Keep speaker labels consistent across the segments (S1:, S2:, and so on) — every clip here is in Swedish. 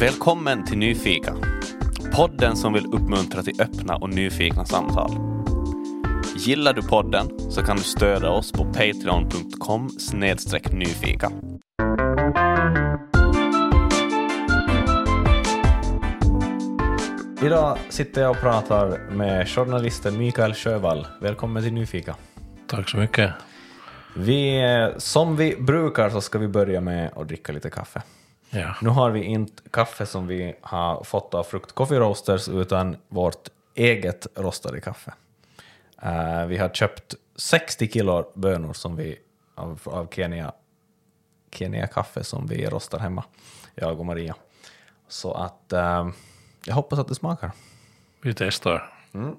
S1: Välkommen till Nyfika. Podden som vill uppmuntra till öppna och nyfikna samtal. Gillar du podden så kan du stödja oss på patreon.com nyfika. Idag sitter jag och pratar med journalisten Mikael Sjövall. Välkommen till Nyfika.
S2: Tack så mycket.
S1: Vi, som vi brukar så ska vi börja med att dricka lite kaffe.
S2: Ja.
S1: Nu har vi inte kaffe som vi har fått av Frukt Coffee Roasters utan vårt eget rostade kaffe. Uh, vi har köpt 60 kilo bönor som vi, av, av Kenya, Kenya kaffe som vi rostar hemma, jag och Maria. Så att uh, jag hoppas att det smakar.
S2: Vi testar.
S1: Mm.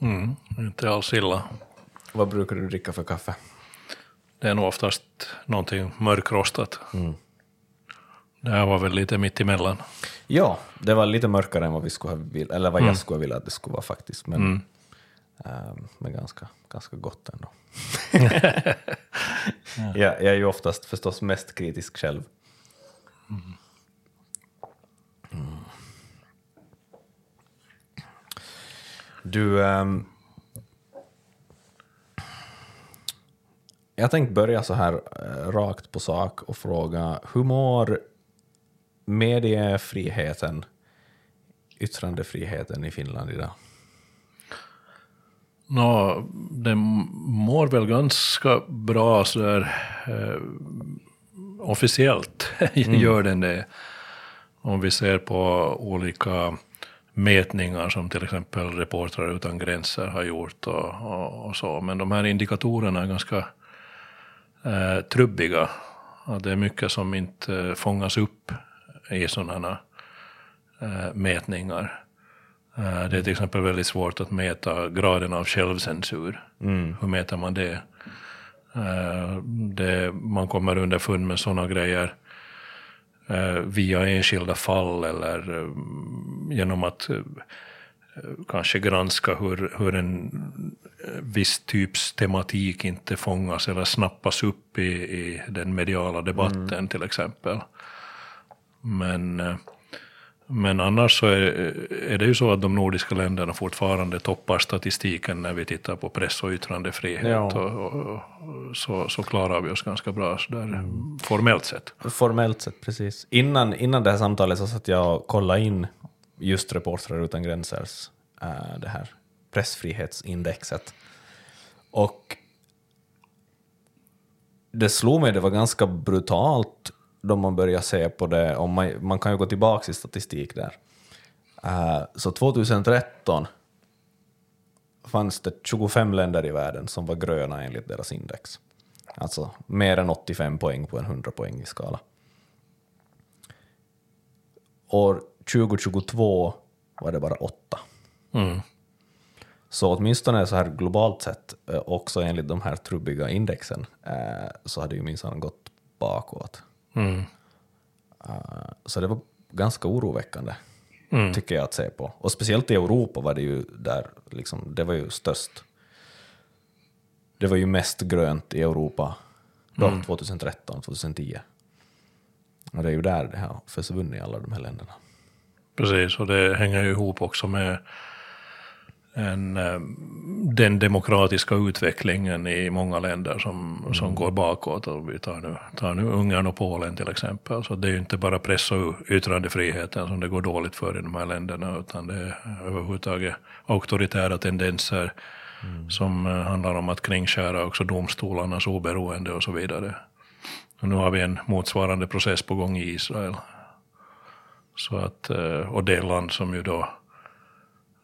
S2: Mm, inte alls illa.
S1: Vad brukar du dricka för kaffe?
S2: Det är nog oftast någonting mörkrostat. Mm. Det här var väl lite mitt emellan.
S1: Ja, det var lite mörkare än vad vi skulle ha vill, eller vad jag
S2: Mm.
S1: skulle vilja att det skulle vara faktiskt. Men,
S2: Mm.
S1: ehm, men ganska, ganska gott ändå. ja, jag är ju oftast förstås mest kritisk själv. Mm. Du, ehm, jag tänkte börja så här eh, rakt på sak och fråga hur mår mediefriheten, yttrandefriheten i Finland idag?
S2: Nå, det mår väl ganska bra sådär eh, officiellt gör den det. Om vi ser på olika mätningar som till exempel Reportrar utan gränser har gjort och, och, och så. Men de här indikatorerna är ganska eh, trubbiga. Och det är mycket som inte fångas upp i sådana eh, mätningar. Eh, Det är till exempel väldigt svårt att mäta graden av självcensur. Hur mäter man det? Eh, det man kommer underfund med sådana grejer eh, via enskilda fall eller eh, genom att kanske granska hur, hur en eh, viss typs tematik inte fångas eller snappas upp i, i den mediala debatten till exempel. Men, eh, men annars så är, är det ju så att de nordiska länderna fortfarande toppar statistiken när vi tittar på press och yttrandefrihet.
S1: Ja.
S2: Och, och, och, så, så klarar vi oss ganska bra där, formellt sett.
S1: Formellt sett, precis. Innan, innan det här samtalet så satt jag och kollade in just Reportrar utan gränsers eh, det här pressfrihetsindexet. Och det slog mig, det var ganska brutalt då man började se på det, och man, man kan ju gå tillbaka i statistik där. Eh, så 2013 fanns det 25 länder i världen som var gröna enligt deras index. Alltså mer än 85 poäng på en 100 poäng i skala. År 2022 var det bara åtta.
S2: Mm.
S1: Så åtminstone så här globalt sett, eh, också enligt de här trubbiga indexen, eh, så hade ju minsann gått bakåt.
S2: Mm.
S1: Eh, Så det var ganska oroväckande,
S2: Mm.
S1: tycker jag att se på. Och speciellt i Europa var det ju där, liksom, det var ju störst. Det var ju mest grönt i Europa då, 2013, 2010. Och det är ju där det har försvunnit i alla de här länderna.
S2: Precis, och det hänger ju ihop också med en, eh, den demokratiska utvecklingen i många länder som, som går bakåt. Och vi tar nu, tar nu Ungern och Polen till exempel. Så det är ju inte bara press och yttrandefriheten som det går dåligt för i de här länderna, utan det är överhuvudtaget auktoritära tendenser som eh, handlar om att kringskära också domstolarnas oberoende och så vidare. Och nu har vi en motsvarande process på gång i Israel. Så att, eh, och det land som ju då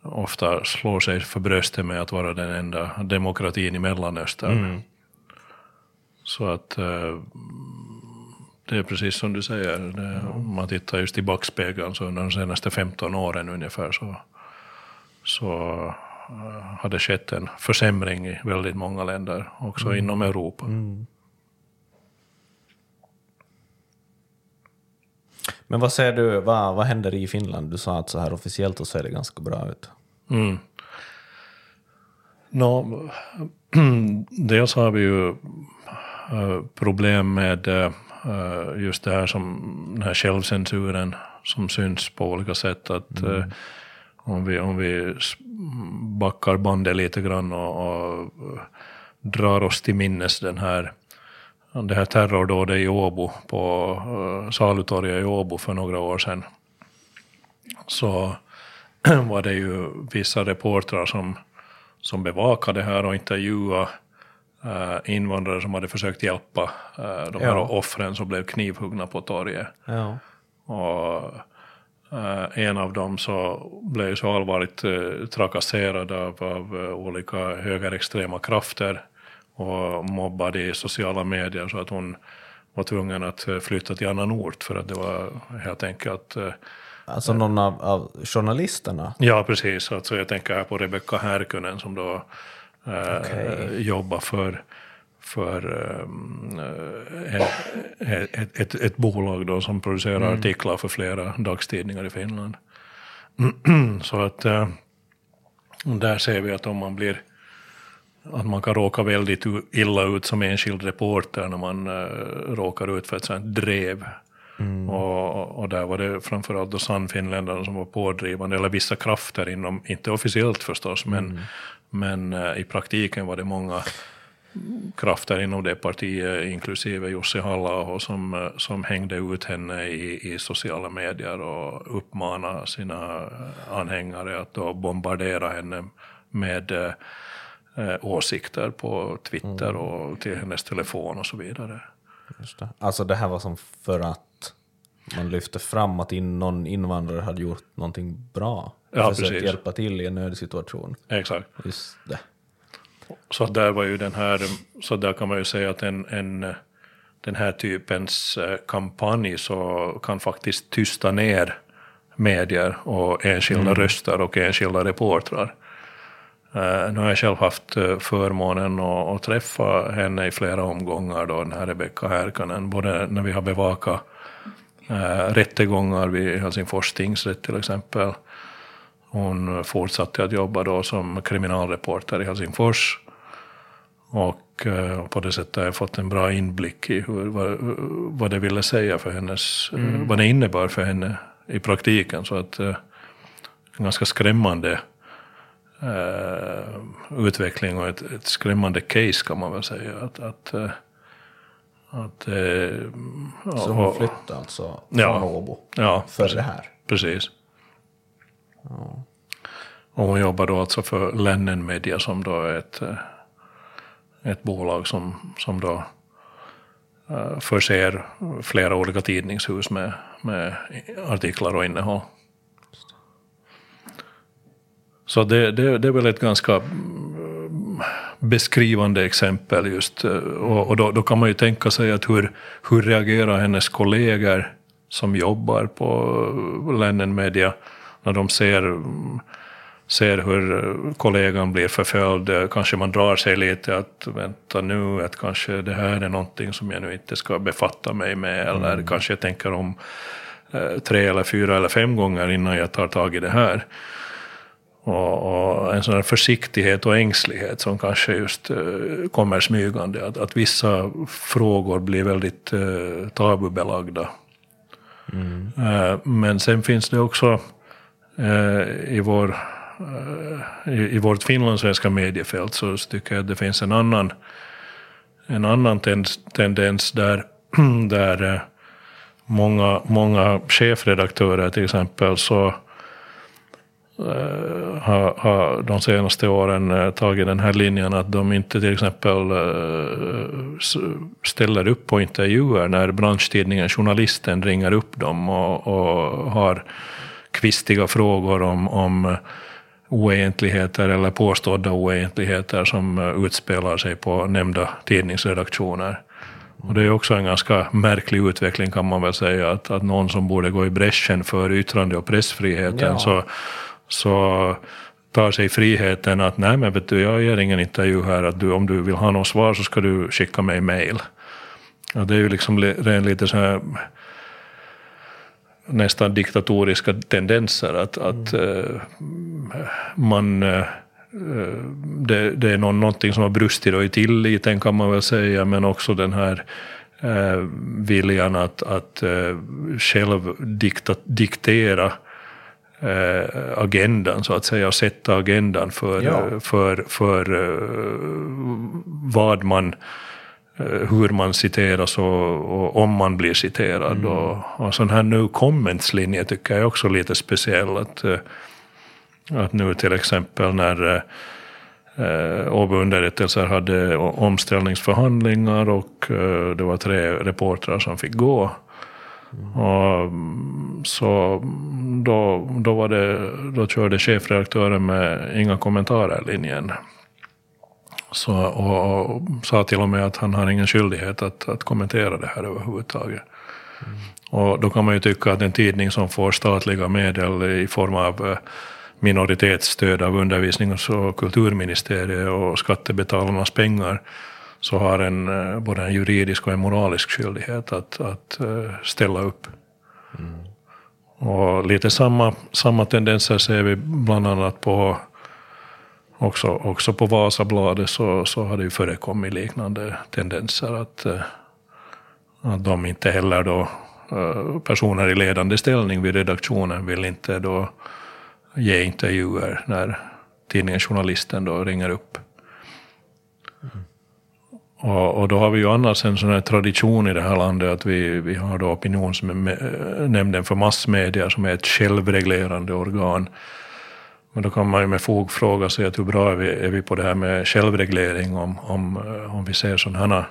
S2: ofta slår sig för bröstet med att vara den enda demokratin i Mellanöstern. Så att eh, det är precis som du säger, det, om man tittar just i backspegeln så under de senaste 15 åren ungefär så, så eh, har det skett en försämring i väldigt många länder, också inom Europa.
S1: Men vad ser du, vad, vad händer i Finland? Du sa att så här officiellt så ser det ganska bra ut.
S2: Mm. Nå, dels har vi ju eh, problem med eh, just det här som den här självcensuren som syns på olika sätt. Att, mm. om, vi, om vi backar bandet lite grann och, och drar oss till minnes den här det här terrordådet i Åbo, på uh, Salutorget i Åbo för några år sedan, så var det ju vissa reportrar som, som bevakade det här och intervjuade uh, invandrare som hade försökt hjälpa uh, de här ja. offren som blev knivhuggna på torget. Ja. Och en av dem så blev så allvarligt trakasserad av, av olika högerextrema krafter och mobbad i sociala medier så att hon var tvungen att flytta till annan ort för att det var helt enkelt
S1: Alltså någon av, av journalisterna?
S2: Ja, precis. Alltså jag tänker här på Rebecka Härkönen som då eh, okay. jobbar för, för eh, ett, ett, ett, ett, bolag då som producerar mm. artiklar för flera dagstidningar i Finland. Så att eh, där ser vi att om man blir att man kan råka väldigt illa ut som enskild reporter när man uh, råkar ut för ett sånt drev Mm. Och, och, där var det framförallt då Sannfinländarna som var pådrivande, eller vissa krafter inom, inte officiellt förstås, men, mm. men uh, i praktiken var det många krafter inom det partiet, inklusive Jussi halla som, uh, som hängde ut henne i, i sociala medier och uppmanade sina anhängare att bombardera henne med uh, åsikter på Twitter mm. och till hennes telefon och så vidare.
S1: Just det. Alltså det här var som för att man lyfte fram att in, någon invandrare hade gjort någonting bra. Ja, försökt precis. hjälpa till i en nödsituation.
S2: Exakt.
S1: Just det.
S2: Så där var ju den här, så där kan man ju säga att en, en den här typens eh, kampanj så kan faktiskt tysta ner medier och enskilda mm. röster och enskilda reportrar. Uh, nu har jag själv haft uh, förmånen att, att träffa henne i flera omgångar, då, den här Rebecka Härkönen, både när vi har bevakat eh, rättegångar vid Helsingfors tingsrätt till exempel. Hon fortsatte att jobba då som kriminalreporter i Helsingfors. Och eh, på det sättet har jag fått en bra inblick i hur, vad, vad det ville säga för hennes, mm. vad det innebar för henne i praktiken. Så att eh, ganska skrämmande eh, utveckling och ett, ett, skrämmande case kan man väl säga. Att, att eh, att, eh,
S1: så hon flyttade alltså från ja, Åbo
S2: ja,
S1: för precis, det här?
S2: Precis. Ja. Och hon jobbar då alltså för Lennen Media som då är ett, eh, ett bolag som, som då uh, förser flera olika tidningshus med, med artiklar och innehåll. Så det, det, det är väl ett ganska beskrivande exempel just. Eh, och, och då, då, kan man ju tänka sig att hur, hur reagerar hennes kollegor som jobbar på Lennen Media när de ser, ser hur kollegan blir förföljd. Kanske man drar sig lite att vänta nu, att kanske det här är någonting som jag nu inte ska befatta mig med. Eller mm. kanske jag tänker om eh, tre eller fyra eller fem gånger innan jag tar tag i det här. Och, och, en sån här försiktighet och ängslighet som kanske just uh, kommer smygande. Att, att vissa frågor blir väldigt uh, tabubelagda. Mm. Uh, men sen finns det också i, vår, i, i vårt finlandssvenska mediefält så tycker jag att det finns en annan, en annan tendens där, där många, många chefredaktörer till exempel så har, har de senaste åren eh, tagit den här linjen att de inte till exempel eh, ställer upp på intervjuer när branschtidningen Journalisten ringer upp dem och, och har kvistiga frågor om, om oegentligheter eller påstådda oegentligheter som utspelar sig på nämnda tidningsredaktioner. Och det är också en ganska märklig utveckling kan man väl säga, att, att någon som borde gå i bräschen för yttrande och pressfriheten ja. så så tar sig friheten att nej men vet du, jag ger ingen intervju här, att du, om du vill ha något svar så ska du skicka mig mail. Och det är ju liksom ren lite så här nästan diktatoriska tendenser att, att uh, man uh, eh, det, det är någon, någonting som har brustit då i tilliten kan man väl säga, men också den här eh, viljan att, att eh, själv dikta, diktera eh, agendan så att säga och sätta agendan för,
S1: Ja.
S2: för, för eh, vad man eh, hur man citeras och, och om man blir citerad. Och, och sån här nu comments-linje tycker jag är också lite speciell. Att, eh, att nu till exempel när eh, eh, Åbo underrättelser hade omställningsförhandlingar och eh, det var tre reportrar som fick gå. Och, mm, så då, då, var det, då körde chefredaktören med inga kommentarer-linjen. Så, och, och sa till och med att han har ingen skyldighet att, att kommentera det här överhuvudtaget. Och då kan man ju tycka att en tidning som får statliga medel i form av eh, minoritetsstöd av undervisnings och kulturministeriet och skattebetalarnas pengar så har en eh, både en juridisk och en moralisk skyldighet att, att eh, ställa upp. Och lite samma, samma tendenser ser vi bland annat på också, också på Vasabladet så, så har det ju förekommit liknande tendenser att, eh, att de inte heller då personer i ledande ställning vid redaktionen vill inte då ge intervjuer när tidningen Journalisten då ringer upp. Och, och då har vi ju annars en sån här tradition i det här landet att vi, vi har då opinionsnämnden för massmedia som är ett självreglerande organ. Men då kan man ju med fog fråga sig att hur bra är vi, är vi på det här med självreglering om, om, eh, om vi ser sådana här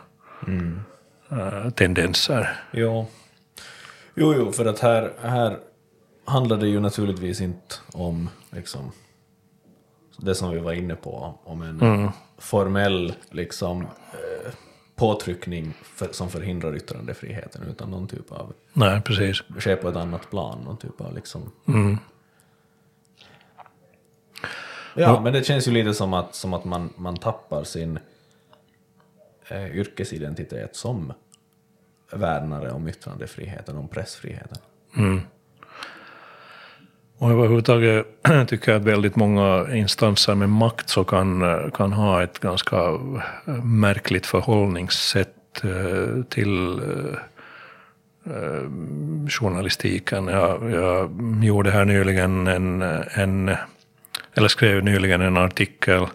S2: tendenser.
S1: Jo. jo, jo, för att här, här handlar det ju naturligtvis inte om liksom, det som vi var inne på, om en formell liksom, eh, påtryckning för, som förhindrar yttrandefriheten, utan någon typ av,
S2: Nej, precis.
S1: sker på ett annat plan, någon typ av liksom... Ja, men det känns ju lite som att, som att man, man tappar sin eh, yrkesidentitet som värnare om yttrandefriheten, om pressfriheten.
S2: Och överhuvudtaget tycker jag att väldigt många instanser med makt så kan, kan ha ett ganska eh, märkligt förhållningssätt eh, till eh, journalistiken. Jag, jag gjorde här nyligen en, en, eller skrev nyligen en artikel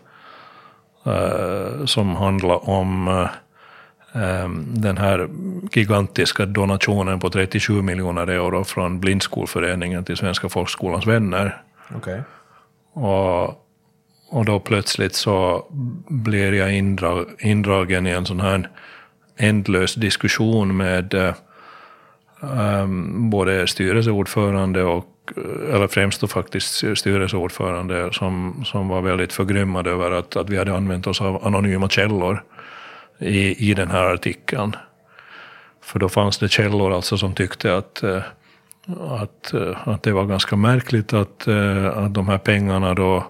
S2: som handlar om den här gigantiska donationen på 37 miljoner euro från Blindskolföreningen till Svenska folkskolans vänner.
S1: Okej.
S2: Och, och då plötsligt så blir jag indra, indragen i en sån här ändlös diskussion med um, både styrelseordförande och, eller främst då faktiskt styrelseordförande som, som var väldigt förgrymmad över att, att vi hade använt oss av anonyma källor i, i den här artikeln. För då fanns det källor alltså som tyckte att, eh, att, eh, att det var ganska märkligt att, eh, att de här pengarna då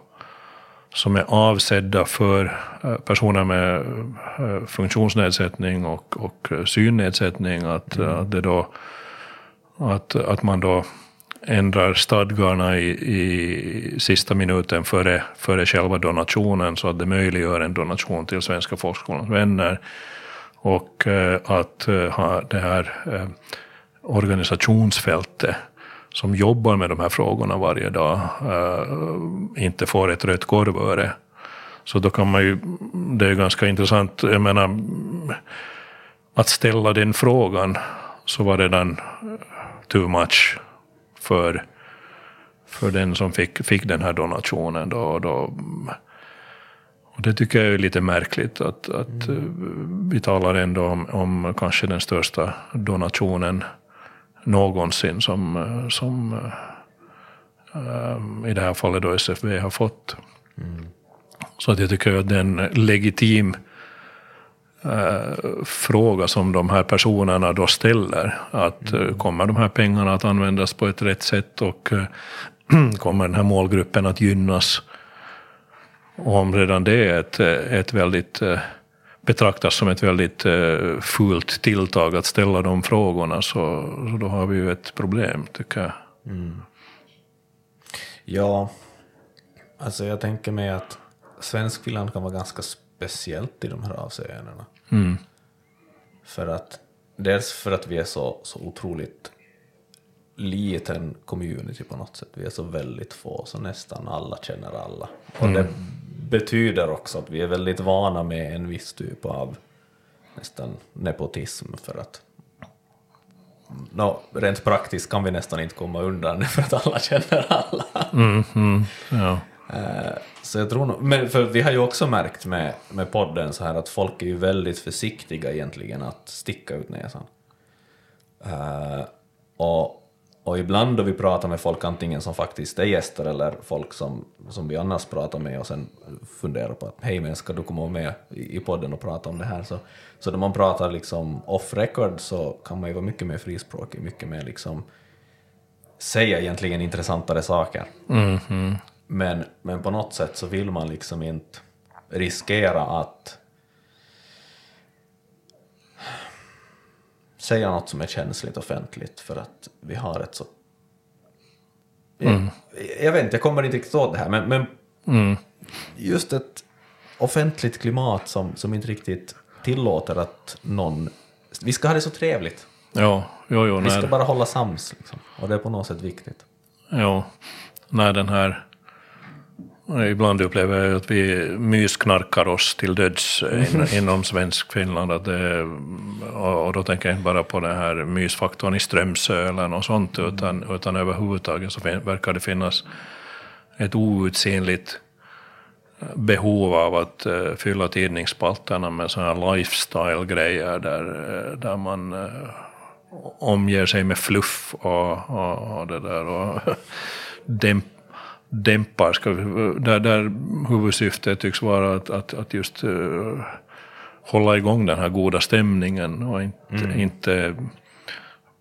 S2: som är avsedda för personer med funktionsnedsättning och, och synnedsättning, att, eh, att, det då, att, att man då ändrar stadgarna i, i sista minuten före, före själva donationen så att det möjliggör en donation till Svenska folkskolans vänner. Och eh, att eh, ha det här eh, organisationsfältet som jobbar med de här frågorna varje dag eh, inte får ett rött korvöre. Så då kan man ju, det är ganska intressant, jag menar, att ställa den frågan så var det redan too much för, för den som fick, fick den här donationen. Då, då, och det tycker jag är lite märkligt att, att eh, vi talar ändå om, om kanske den största donationen någonsin som, eh, som eh, i det här fallet då SFB har fått. Så att jag tycker att det är en legitim eh, fråga som de här personerna då ställer. Att eh, kommer de här pengarna att användas på ett rätt sätt och eh, kommer den här målgruppen att gynnas? Och om redan det är ett, ett väldigt betraktas som ett väldigt eh, fult tilltag att ställa de frågorna så, så då har vi ju ett problem tycker jag.
S1: Ja, alltså jag tänker mig att Svenskfinland kan vara ganska speciellt i de här avseendena.
S2: Mm.
S1: För att, dels för att vi är så, så otroligt liten community på något sätt. Vi är så väldigt få, så nästan alla känner alla. Och det betyder också att vi är väldigt vana med en viss typ av nästan nepotism för att no, rent praktiskt kan vi nästan inte komma undan för att alla känner alla.
S2: Mm, mm, ja.
S1: Eh, så jag tror nog, men för vi har ju också märkt med, med podden så här att folk är ju väldigt försiktiga egentligen att sticka ut näsan. Uh, och, och ibland då vi pratar med folk, antingen som faktiskt är gäster eller folk som, som vi annars pratar med och sen funderar på att hej men ska du komma med i, podden och prata om det här så, så när man pratar liksom off record så kan man ju vara mycket mer frispråkig, mycket mer liksom säga egentligen intressantare saker.
S2: Mm, -hmm.
S1: Men, men på något sätt så vill man liksom inte riskera att säga något som är känsligt offentligt för att vi har ett så... Jag, jag vet inte, jag kommer inte riktigt åt det här, men, men
S2: Mm.
S1: just ett offentligt klimat som, som inte riktigt tillåter att någon... Vi ska ha det så trevligt.
S2: Ja, jo, jo,
S1: Vi ska
S2: när,
S1: bara hålla sams. Liksom. Och det är på något sätt viktigt.
S2: ja, när den här... Ibland upplever jag att vi mysknarkar oss till döds in, inom svensk Finland. Att det, och, då tänker jag inte bara på den här mysfaktorn i Strömsö eller något sånt, utan, utan överhuvudtaget så verkar det finnas ett outsinligt behov av att uh, fylla tidningsspalterna med sådana här lifestyle-grejer där, eh, där man uh, omger sig med fluff och, och, och det där och dämp, dämpar, ska vi, där, där huvudsyftet tycks vara att, att, att just uh, hålla igång den här goda stämningen och inte, inte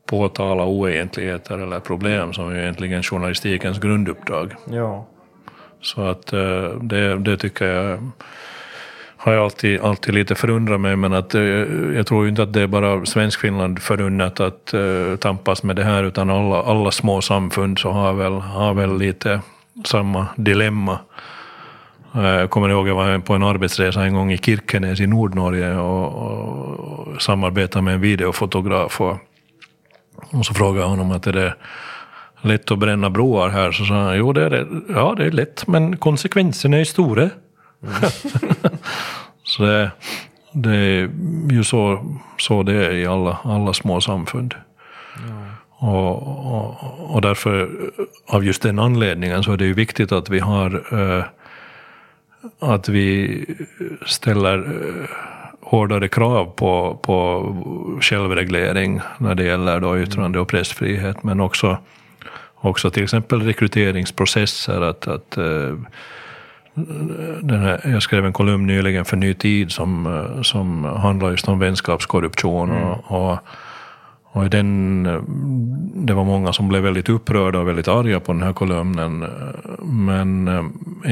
S2: påtala oegentligheter eller problem som är egentligen journalistikens grunduppdrag.
S1: Ja.
S2: Så att eh, det, det tycker jag har jag alltid, alltid lite förundrat mig, men att, eh, jag tror ju inte att det är bara Svenskfinland förunnat att uh, tampas med det här, utan alla, alla små samfund så har väl, har väl lite samma dilemma. Jag kommer ihåg jag var på en arbetsresa en gång i Kirkenes i Nordnorge och, och samarbetade med en videofotograf. Och, och så frågade jag honom att är det lätt att bränna broar här? Så sa han, jo det är det. Ja det är lätt, men konsekvenserna är stora. så det, det är ju så, så det är i alla, alla små samfund. Och, och, och därför, av just den anledningen, så är det ju viktigt att vi har eh, att vi ställer eh, hårdare krav på, på självreglering när det gäller då yttrande och pressfrihet, men också, också till exempel rekryteringsprocesser. Att, att, eh, den här, jag skrev en kolumn nyligen för Ny Tid som, eh, som handlar just om vänskapskorruption. Och, och, och den, eh, det var många som blev väldigt upprörda och väldigt arga på den här kolumnen. Men eh,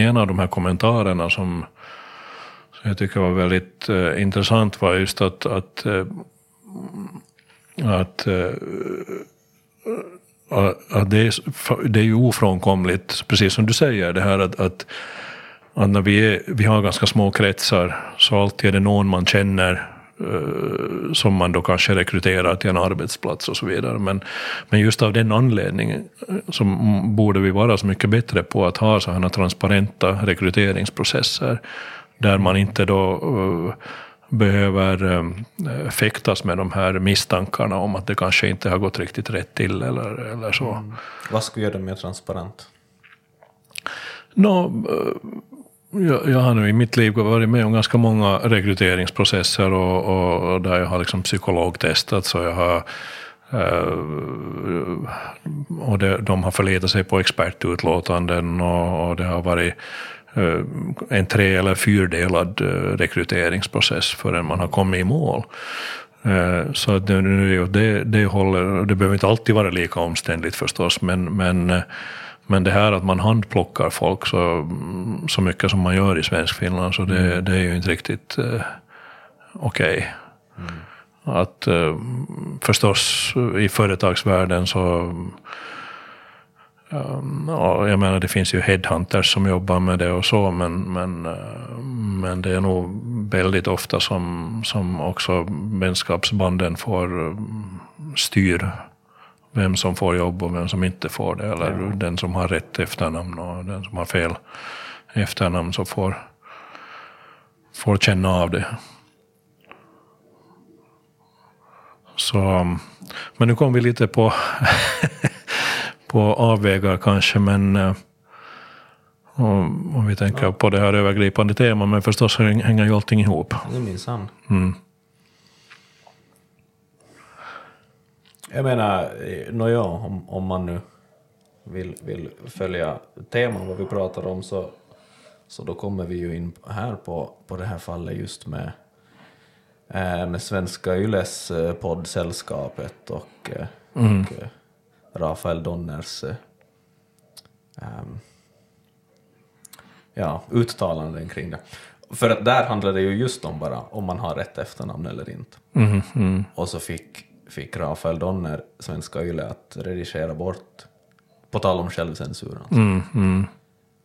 S2: en av de här kommentarerna som, som jag tycker var väldigt eh, intressant var just att, att, eh, att, eh, att det, är, det är ju ofrånkomligt, precis som du säger, det här att, att, att när vi, är, vi har ganska små kretsar så alltid är det någon man känner som man då kanske rekryterar till en arbetsplats och så vidare. Men, men just av den anledningen eh, så borde vi vara så mycket bättre på att ha sådana transparenta rekryteringsprocesser där man inte då eh, behöver eh, fäktas med de här misstankarna om att det kanske inte har gått riktigt rätt till eller, eller så.
S1: Vad skulle göra det mer transparent?
S2: Eh, jag, jag har nu i mitt liv varit med om ganska många rekryteringsprocesser och, och, och där jag har liksom psykologtestat. Så jag har, eh, och det, de har förlitat sig på expertutlåtanden och, och det har varit eh, en tre eller fyrdelad eh, rekryteringsprocess förrän man har kommit i mål. Eh, så att det, det, det håller, det behöver inte alltid vara lika omständligt förstås, men, men, men det här att man handplockar folk så, så mycket som man gör i svensk Finland, så det, det är ju inte riktigt eh, okej. Att eh, förstås i företagsvärlden så Um, ja, jag menar det finns ju headhunters som jobbar med det och så men, men, uh, men det är nog väldigt ofta som, som också vänskapsbanden får um, styr vem som får jobb och vem som inte får det. Eller ja. den som har rätt efternamn och den som har fel efternamn som får, får känna av det. Så, men nu kom vi lite på på avvägar kanske, men eh, om, om vi tänker ja. på det här övergripande temat, men förstås hänger ju allting ihop.
S1: Det minsann. Mm. Jag menar, nåja, om, om man nu vill, vill följa teman vad vi pratar om så, så då kommer vi ju in här på, på det här fallet just med, eh, med Svenska Yles eh, poddsällskapet och, mm. och Rafael Donners um, ja, uttalanden kring det. För att där handlar det ju just om bara om man har rätt efternamn eller inte. Mm, mm. Och så fick, fick Rafael Donner Svenska Yle att redigera bort, på tal om självcensur, alltså. mm,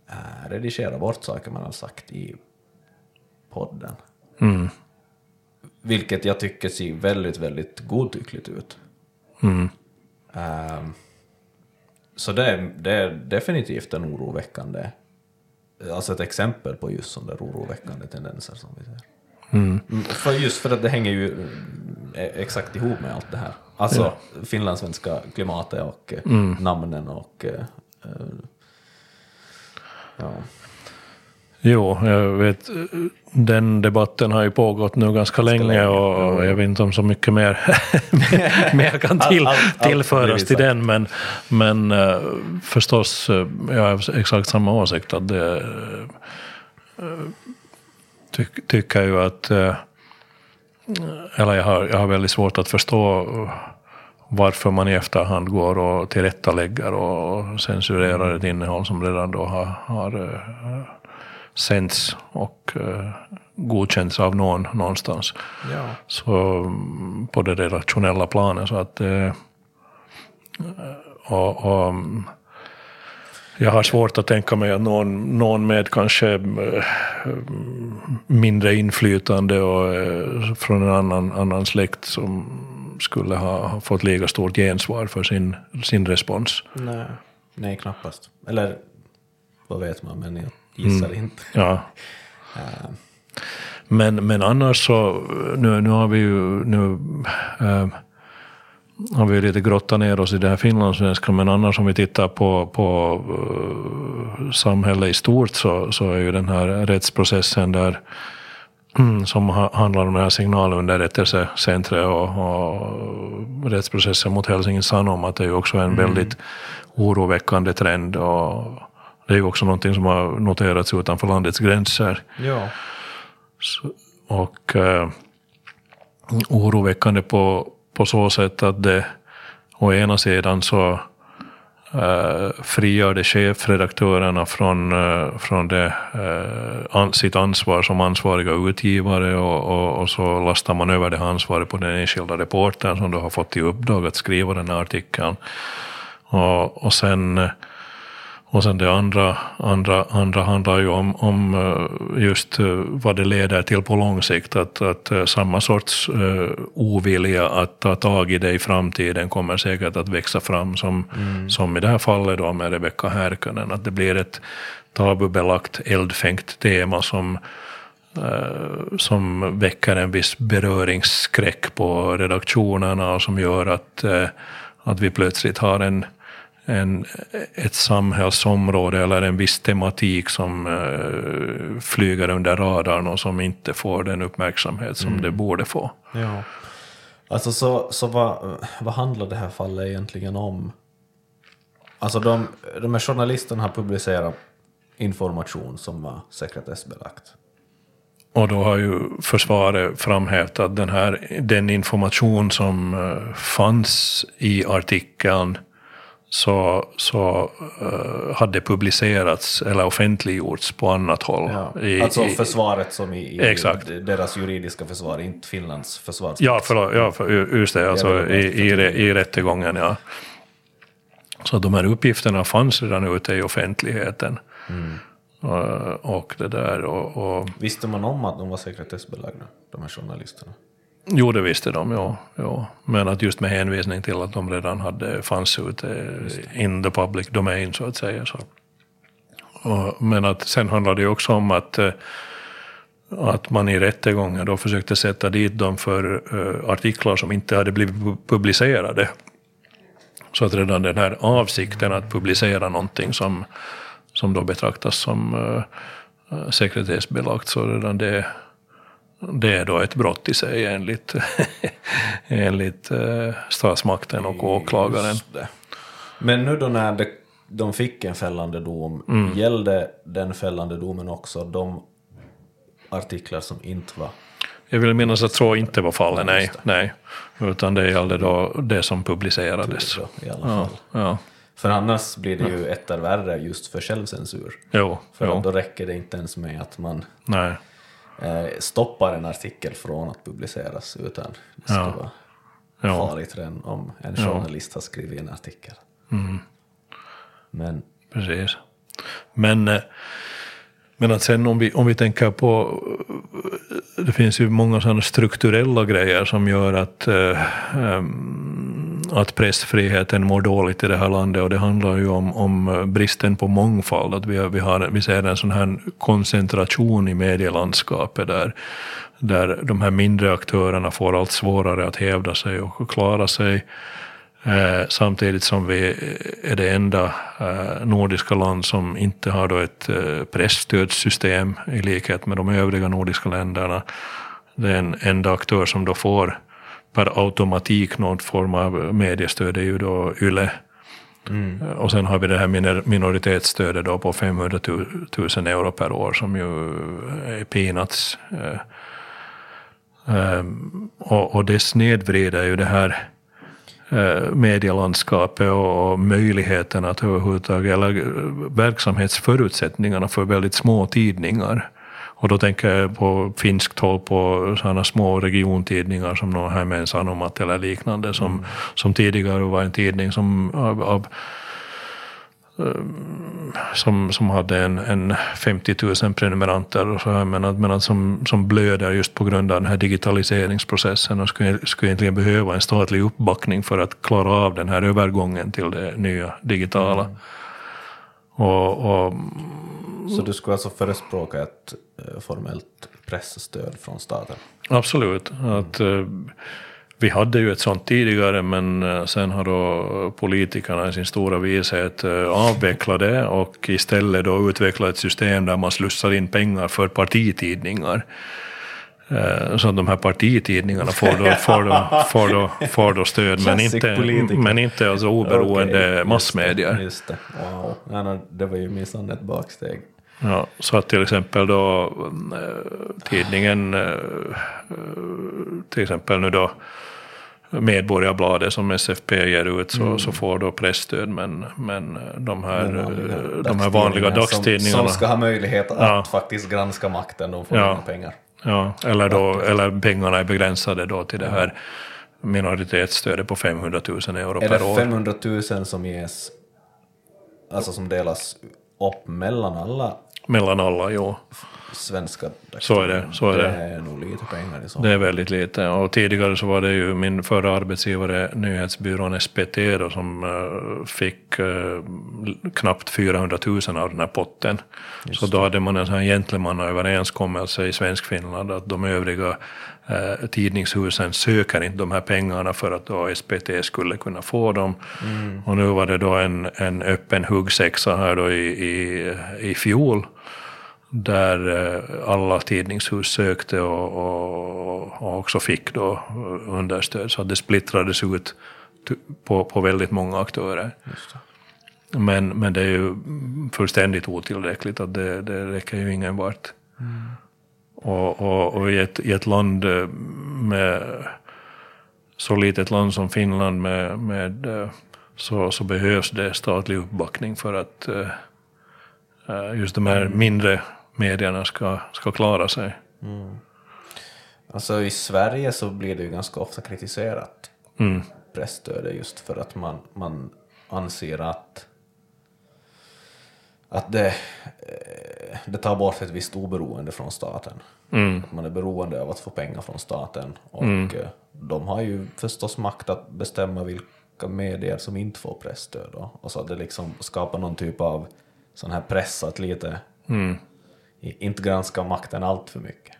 S1: äh, redigera bort saker man har sagt i podden. Mm. Vilket jag tycker ser väldigt, väldigt godtyckligt ut. Mm. Um, så det är, det är definitivt en oroväckande, alltså ett exempel på just sådana oroväckande tendenser som vi ser. Mm. mm. För just för att det hänger ju exakt ihop med allt det här. Alltså ja. finlandssvenska klimatet och eh, mm. namnen och uh,
S2: ja. Jo, jag vet, den debatten har ju pågått nu ganska länge, länge och jag vet inte om så mycket mer, mer kan till, all, all, tillföras till den. Men, men uh, förstås, uh, jag har exakt samma åsikt. Att det, uh, ty, tycker ju att, eller jag har, jag har väldigt svårt att förstå varför man i efterhand går och tillrättalägger och censurerar ett innehåll som redan då har, har sänds och uh, godkänts av någon någonstans. Ja. Så mm, på det redaktionella planet. Så att, uh, och, och, mm, jag har svårt att tänka mig att någon, någon med kanske uh, mindre inflytande och uh, från en annan, annan släkt som skulle ha, fått lika stort gensvar för sin, sin respons.
S1: Nej. Nej, knappast. Eller vad vet man, men jag gissar mm. inte.
S2: Ja. Uh. Men, men annars så, nu, nu har vi ju nu, äh, har vi lite grottat ner oss i det här finlandssvenska, men annars om vi tittar på, på uh, samhället i stort så, så är ju den här rättsprocessen där mm, som ha, handlar om det här signalunderrättelsecentret och, och rättsprocessen mot Helsingin Sanom, det är ju också en mm. väldigt oroväckande trend. Och, det är ju också någonting som har noterats utanför landets gränser.
S1: Ja.
S2: Så, och eh, oroväckande på, på så sätt att det å ena sidan så eh, frigör det chefredaktörerna från, eh, från det, eh, an, sitt ansvar som ansvariga utgivare och, och, och, så lastar man över det ansvaret på den enskilda reportern som då har fått i uppdrag att skriva den här artikeln. Och, och sen eh, och sen det andra, andra, andra handlar ju om, om eh, just eh, vad det leder till på lång sikt. Att, att eh, samma sorts uh, ovilja att ta tag i det i framtiden kommer säkert att växa fram som, mm. som i det här fallet då med Rebecka Härkönen. Att det blir ett tabubelagt eldfängt tema som som väcker en viss beröringsskräck på redaktionerna och som gör att, att vi plötsligt har en, en, ett samhällsområde eller en viss tematik som uh, flyger under radarn och som inte får den uppmärksamhet som mm. det borde få.
S1: Ja. Alltså så, så vad, vad handlar det här fallet egentligen om? Alltså de, de här journalisterna har publicerat information som var sekretessbelagt.
S2: Och då har ju försvaret framhävt att den, här, den information som uh, fanns i artikeln så, så uh, hade publicerats eller offentliggjorts på annat håll.
S1: Ja. I, alltså i, försvaret som i, i deras juridiska försvar, inte Finlands försvar.
S2: Ja, förlåt, ja för, just det, alltså i, i, i rättegången. Ja. Så de här uppgifterna fanns redan ute i offentligheten. Och, och det där och, och
S1: Visste man om att de var sekretessbelagda, de här journalisterna?
S2: Jo, det visste de, ja, ja. Men att just med hänvisning till att de redan hade fanns ute in the public domain, så att säga. Så. Och, men att sen handlade det också om att, eh, att man i rättegången då försökte sätta dit dem för eh, artiklar som inte hade blivit pu- publicerade. Så att redan den här avsikten att publicera någonting som, som då betraktas som eh, sekretessbelagt, så redan det det är då ett brott i sig enligt, enligt eh, statsmakten och åklagaren.
S1: Men nu då när det, de fick en fällande dom,
S2: Mm.
S1: gällde den fällande domen också de artiklar som inte var...
S2: Jag vill minnas att så inte var fallet, nej. nej. Utan det gällde då det som publicerades.
S1: i alla
S2: Ja,
S1: fall?
S2: ja.
S1: För annars blir det ju etter värre just för självcensur.
S2: Jo,
S1: För
S2: jo.
S1: då räcker det inte ens med att man
S2: Nej.
S1: Eh, stoppar en artikel från att publiceras, utan det ska
S2: Ja.
S1: vara
S2: Ja.
S1: farligt redan om en journalist har skrivit en artikel.
S2: Mm.
S1: Men
S2: Precis. Men, eh, men att sen om vi, om vi tänker på, eh, det finns ju många sådana strukturella grejer som gör att, ehm, att pressfriheten mår dåligt i det här landet och det handlar ju om, om bristen på mångfald, att vi, har- vi, har, vi ser en sån här koncentration i medielandskapet där, där de här mindre aktörerna får allt svårare att hävda sig och klara sig. Eh, samtidigt som vi är det enda eh, nordiska land som inte har då ett eh, pressstödssystem i likhet med de övriga nordiska länderna. det är en enda aktör som då får per automatik någon form av mediestöd är ju då YLE. Eh, Och sen har vi det här minor- minoritetsstödet då på 500 000 euro per år som ju är peanuts. Eh, Ehm, och, och det snedvrider ju det här eh, medielandskapet och möjligheten att överhuvudtaget, eller eh, verksamhetsförutsättningarna för väldigt små tidningar. Och då tänker jag på finskt håll på sådana små regiontidningar som någon här med en Sanomat eller liknande som, som tidigare var en tidning som av, av som, som hade en, en 50 000 prenumeranter och så här, men, att, men att som, som blöder just på grund av den här digitaliseringsprocessen och skulle, skulle egentligen behöva en statlig uppbackning för att klara av den här övergången till det nya digitala. Och, och
S1: Så du skulle alltså förespråka ett eh, formellt pressstöd från staten?
S2: Absolut. Att, eh, vi hade ju ett sånt tidigare men eh, sen har då politikerna i sin stora vishet avvecklat det och istället då utvecklat ett system där man slussar in pengar för partitidningar. Eh, att de här partitidningarna får då, får då, får då, får då stöd men inte, men inte alltså oberoende
S1: just
S2: massmedier.
S1: det, Just det. Wow. Ja, det var ju minsann ett baksteg.
S2: Ja, så att till exempel då eh, tidningen, eh, till exempel nu då Medborgarbladet som SFP ger ut så, så får då pressstöd men, men de här,
S1: De vanliga
S2: de här vanliga
S1: dagstidningarna Som, som ska ha möjlighet att
S2: Ja.
S1: faktiskt granska makten, de får
S2: Ja.
S1: pengar.
S2: Ja, eller, då, eller pengarna är begränsade då till det här minoritetsstödet på 500 000 euro
S1: Är
S2: per
S1: det
S2: år.
S1: 500 000 som ges, alltså som delas upp mellan alla
S2: Mellan alla, jo.
S1: Svenska
S2: Så är det, så är
S1: det.
S2: det.
S1: är nog lite pengar i så
S2: Det är väldigt lite. Och tidigare så var det ju min förra arbetsgivare, nyhetsbyrån SPT, då, som eh, fick eh, knappt 400 000 av den här potten. så då hade man en sån här gentlemannaöverenskommelse i Svensk-Finland att de övriga eh, tidningshusen söker inte de här pengarna för att då SPT skulle kunna få dem. Och nu var det då en, en öppen huggsexa här då i, i, i fjol där eh, alla tidningshus sökte och, och, och också fick då understöd. Så att det splittrades ut på, på väldigt många aktörer. Men, men det är ju fullständigt otillräckligt, att det, det räcker ju ingen vart. Och, och, och i, ett, i ett land med så litet land som Finland med, med så, så behövs det statlig uppbackning för att eh, eh, just de här mindre medierna ska, ska klara sig.
S1: Alltså i Sverige så blir det ju ganska ofta kritiserat
S2: Mm.
S1: pressstödet just för att man, man anser att, att det, eh, det tar bort ett visst oberoende från staten. Att man är beroende av att få pengar från staten. Och eh, de har ju förstås makt att bestämma vilka medier som inte får pressstöd. Och, så att det liksom skapar någon typ av sån här press att lite i- inte granska makten allt för mycket.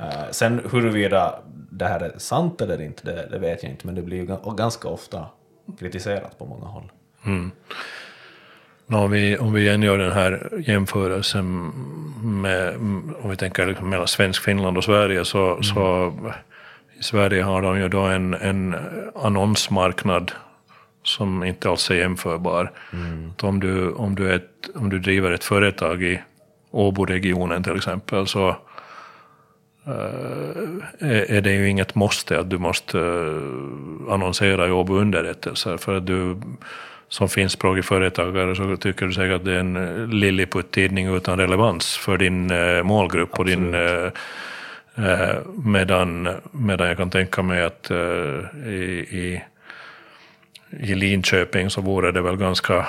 S1: Eh, sen huruvida det här är sant eller inte, det, det vet jag inte, men det blir ju ga- ganska ofta kritiserat på många håll.
S2: Nå, om, vi, om vi igen gör den här jämförelsen med, om vi tänker liksom mellan svensk Finland och Sverige, så, så i Sverige har de ju då en, en annonsmarknad som inte alls är jämförbar. Att Om, du, om, du är ett, om du driver ett företag i Åboregionen till exempel, så eh, är det ju inget måste att du måste eh, annonsera i Åbo underrättelser. För att du som finskspråkig företagare så tycker du säkert att det är en eh, Lilliput-tidning utan relevans för din målgrupp och din medan, medan jag kan tänka mig att i, i, i Linköping så vore det väl ganska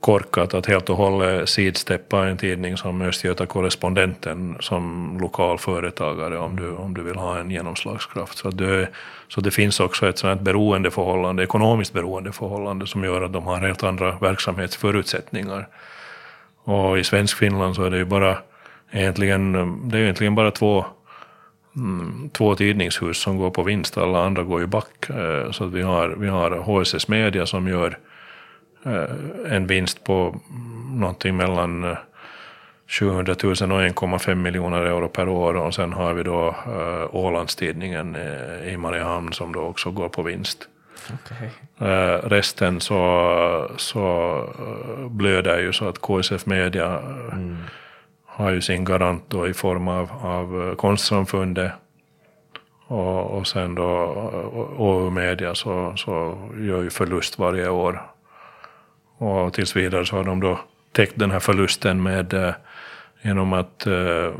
S2: korkat att helt och hållet sidsteppa en tidning som Östgöta Korrespondenten som lokal företagare om du, om du vill ha en genomslagskraft. Så, du, så det finns också ett sånt beroendeförhållande, ekonomiskt beroendeförhållande som gör att de har helt andra verksamhetsförutsättningar. Och i svensk Finland så är det ju bara egentligen, det är egentligen bara två mm, två tidningshus som går på vinst, alla andra går ju back. Eh, så att vi har, vi har HSS Media som gör en vinst på någonting mellan eh, 700 000 och 1,5 miljoner euro per år och sen har vi då eh, Ålandstidningen eh, i Mariehamn som då också går på vinst.
S1: Okej.
S2: Eh, resten så, så eh, blöder ju så att KSF Media eh, har ju sin garant då i form av, av eh, Konstsamfundet och, och sen då eh, OU Media så, så gör ju förlust varje år. Och tills vidare så har de då täckt den här förlusten med eh, genom att eh,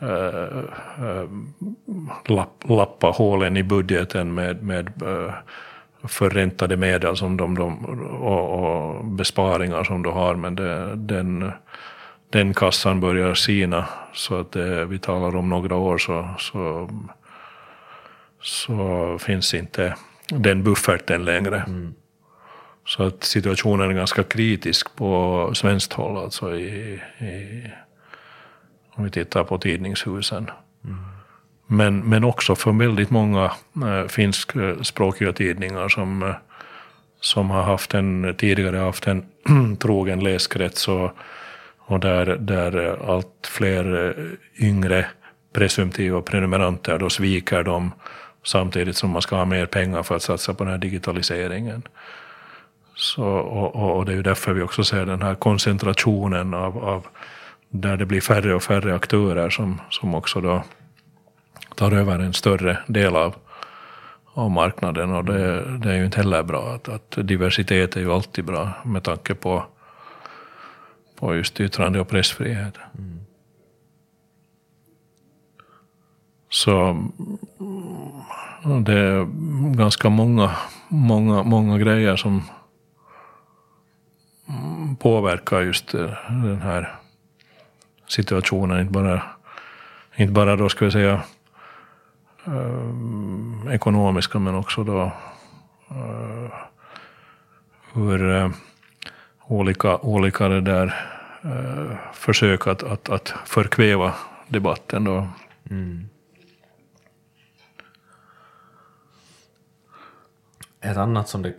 S2: eh, eh lapp, lappa hålen i budgeten med, med eh, förräntade medel som de, de, och, och besparingar som de har. Men det, den, den kassan börjar sina så att det, vi talar om några år så, så, så finns inte den bufferten längre. Mm. Så att situationen är ganska kritisk på svenskt håll, alltså i, i, om vi tittar på tidningshusen. Men, men också för väldigt många eh, finskspråkiga tidningar som, eh, som har haft en, tidigare haft en trogen läskrets och, och där, där allt fler eh, yngre presumtiva prenumeranter då sviker dem samtidigt som man ska ha mer pengar för att satsa på den här digitaliseringen. Så, och, och, det är ju därför vi också ser den här koncentrationen av, av där det blir färre och färre aktörer som, som också då tar över en större del av, av marknaden. Och det, det är ju inte heller bra. Att, att diversitet är ju alltid bra med tanke på, på just yttrande och pressfrihet. Så mm, det är ganska många, många, många grejer som påverkar just eh, den här situationen. Inte bara, inte bara då ska vi säga eh, ekonomiska men också då eh, hur eh, olika, olika det där eh, försök att, att, att förkväva debatten då. Mm.
S1: Ett annat som det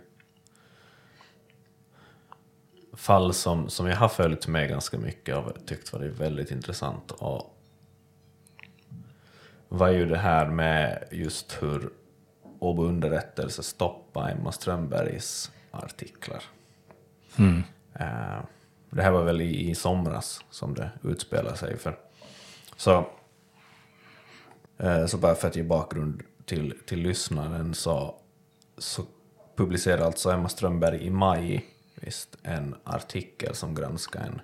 S1: fall som, som jag har följt med ganska mycket och tyckt varit väldigt intressant och var ju det här med just hur Åbo underrättelse stoppade Emma Strömbergs artiklar. Eh, det här var väl i, i somras som det utspelade sig. För. Så, eh, så bara för att ge bakgrund till, till lyssnaren så, så publicerade alltså Emma Strömberg i maj visst, en artikel som granskar en,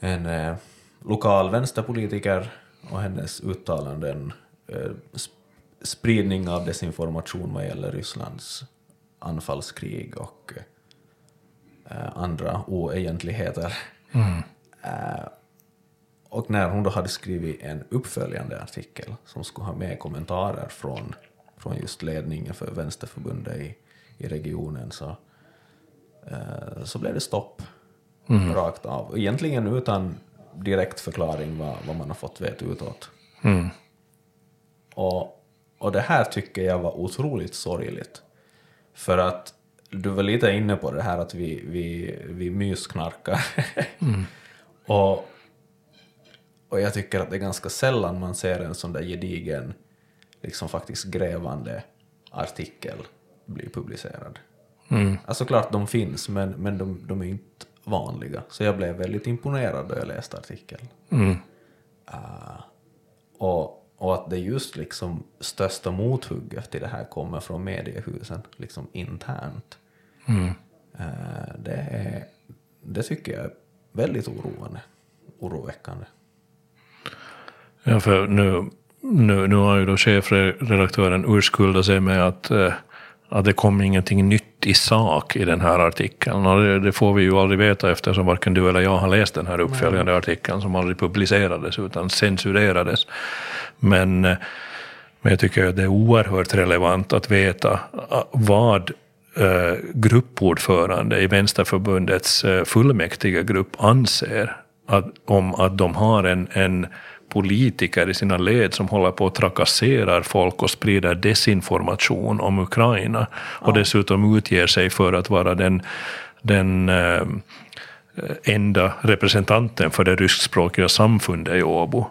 S1: en eh, lokal vänsterpolitiker och hennes uttalanden eh, sp- spridning av desinformation vad gäller Rysslands anfallskrig och eh, andra oegentligheter. Eh, och när hon då hade skrivit en uppföljande artikel som skulle ha med kommentarer från, från just ledningen för Vänsterförbundet i, i regionen så, så blev det stopp rakt av. Egentligen utan direkt förklaring vad, vad man har fått veta utåt.
S2: Mm.
S1: Och, och det här tycker jag var otroligt sorgligt. För att du var lite inne på det här att vi, vi, vi mysknarkar. och, och jag tycker att det är ganska sällan man ser en sån där gedigen, liksom faktiskt grävande artikel bli publicerad.
S2: Mm.
S1: Alltså klart de finns, men, men de, de är inte vanliga. Så jag blev väldigt imponerad då jag läste artikeln.
S2: Mm.
S1: Och, och att det just liksom största mothugget till det här kommer från mediehusen, liksom internt.
S2: Mm.
S1: Eh, det, är, det tycker jag är väldigt oroande, oroväckande.
S2: Ja, för nu, nu, nu har ju då chefredaktören urskuldat sig med att, eh, att det kom ingenting nytt i sak i den här artikeln. Och det, det får vi ju aldrig veta eftersom varken du eller jag har läst den här uppföljande artikeln som aldrig publicerades utan censurerades. Men, eh, men jag tycker att det är oerhört relevant att veta ah, vad eh, gruppordförande i Vänsterförbundets eh, fullmäktige grupp anser att, om att de har en, en politiker i sina led som håller på att trakasserar folk och sprider desinformation om Ukraina och dessutom utger sig för att vara den, den eh, enda representanten för det ryskspråkiga samfundet i Åbo.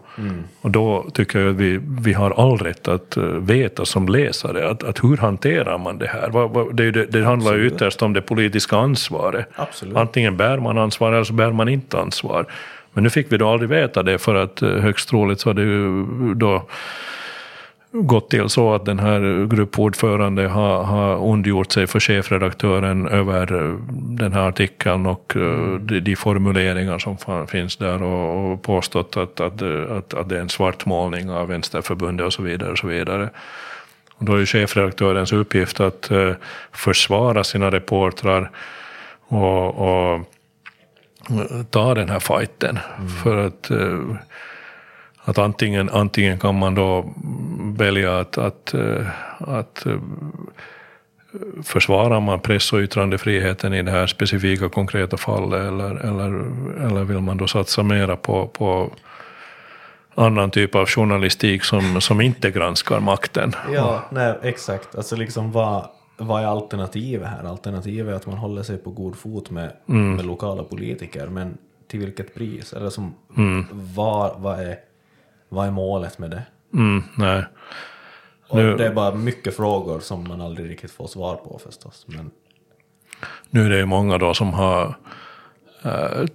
S2: Och då tycker jag att vi, vi har all rätt att eh, veta som läsare att, att hur hanterar man det här? Det, det, det handlar ju ytterst om det politiska ansvaret.
S1: Absolut.
S2: Antingen bär man ansvar eller så bär man inte ansvar. Men nu fick vi då aldrig veta det för att eh, högst troligt så har det ju då gått till så att den här gruppordförande har, har ondgjort sig för chefredaktören över eh, den här artikeln och eh, de, de formuleringar som finns där och, och påstått att, att, att, att det är en svartmålning av Vänsterförbundet och så vidare. Och så vidare. Och då är ju chefredaktörens uppgift att försvara sina reportrar och, och ta den här fighten. För att, eh, att antingen, antingen kan man då välja att, att, eh, att eh, försvarar man press och yttrandefriheten i det här specifika konkreta fallet eller, eller, eller vill man då satsa mera på, på annan typ av journalistik som, som inte granskar makten?
S1: Ja, nej, exakt. Alltså liksom vad, vad är alternativet här? Alternativet är att man håller sig på god fot med, med lokala politiker, men till vilket pris? Eller som, vad, vad, är, vad är målet med det?
S2: Mm, nej.
S1: Och
S2: Nu-
S1: Det är bara mycket frågor som man aldrig riktigt får svar på förstås. Men,
S2: Nu är det ju många då som har eh,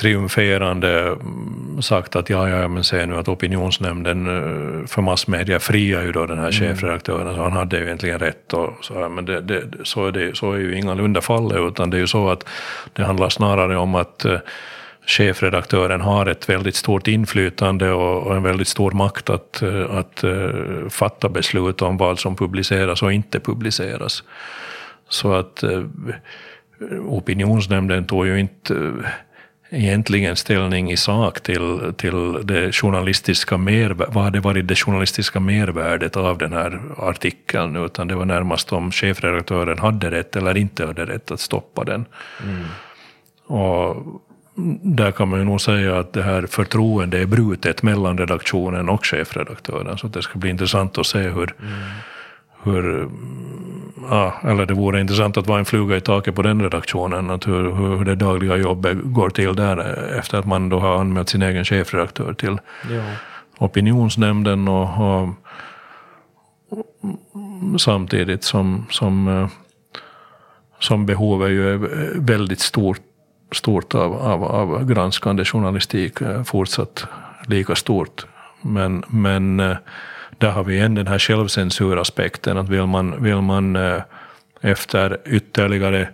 S2: triumferande mm, sagt att ja, ja, men se nu att opinionsnämnden eh, för massmedia friar ju då den här chefredaktören, så han hade ju egentligen rätt och så här, men det, det, så, är det, så är ju ingalunda fallet, utan det är ju så att det handlar snarare om att eh, chefredaktören har ett väldigt stort inflytande och, en väldigt stor makt att, eh, att fatta beslut om vad som publiceras och inte publiceras. Så att opinionsnämnden tog ju inte egentligen ställning i sak till, till det journalistiska mervärdet, vad hade varit det journalistiska mervärdet av den här artikeln, utan det var närmast om chefredaktören hade rätt eller inte hade rätt att stoppa den. Och där kan man ju nog säga att det här förtroendet är brutet mellan redaktionen och chefredaktören, så det ska bli intressant att se hur, hur ja, eller det vore intressant att vara en fluga i taket på den redaktionen, att hur, hur det dagliga jobbet går till där efter att man då har anmält sin egen chefredaktör till
S1: ja.
S2: opinionsnämnden och, och samtidigt som, som, eh, som behovet ju är väldigt stort, stort av, av, av granskande journalistik, eh, fortsatt lika stort. Men, men eh, där har vi igen den här självcensuraspekten, att vill man, vill man eh, efter ytterligare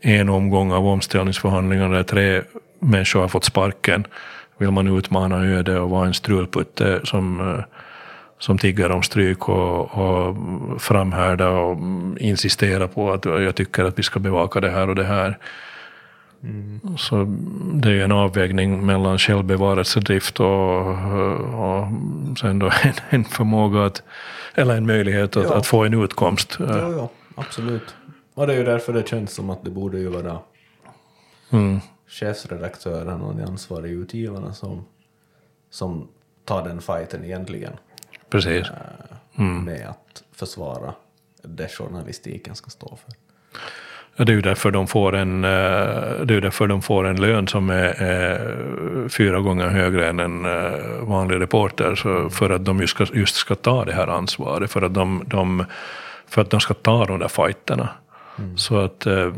S2: en omgång av omställningsförhandlingar där tre människor har fått sparken, vill man utmana ödet och vara en strulputte som, eh, som tigger om stryk och, och framhärda och insistera på att jag tycker att vi ska bevaka det här och det här. Mm. Så det är en avvägning mellan självbevarelsedrift och, och sen då en, en förmåga att, eller en möjlighet att, ja. att få en utkomst.
S1: Ja, ja, absolut. Och det är ju därför det känns som att det borde ju vara mm. chefsredaktören och de ansvariga utgivarna som, som tar den fighten egentligen.
S2: Precis. Äh,
S1: mm. Med att försvara det journalistiken ska stå för.
S2: Det är ju därför de får en, eh, det är därför de får en lön som är, är fyra gånger högre än en eh, vanlig reporter. Så för att de just ska, just ska ta det här ansvaret, för att de, de, för att de ska ta de där fighterna. Mm. Så att, eh,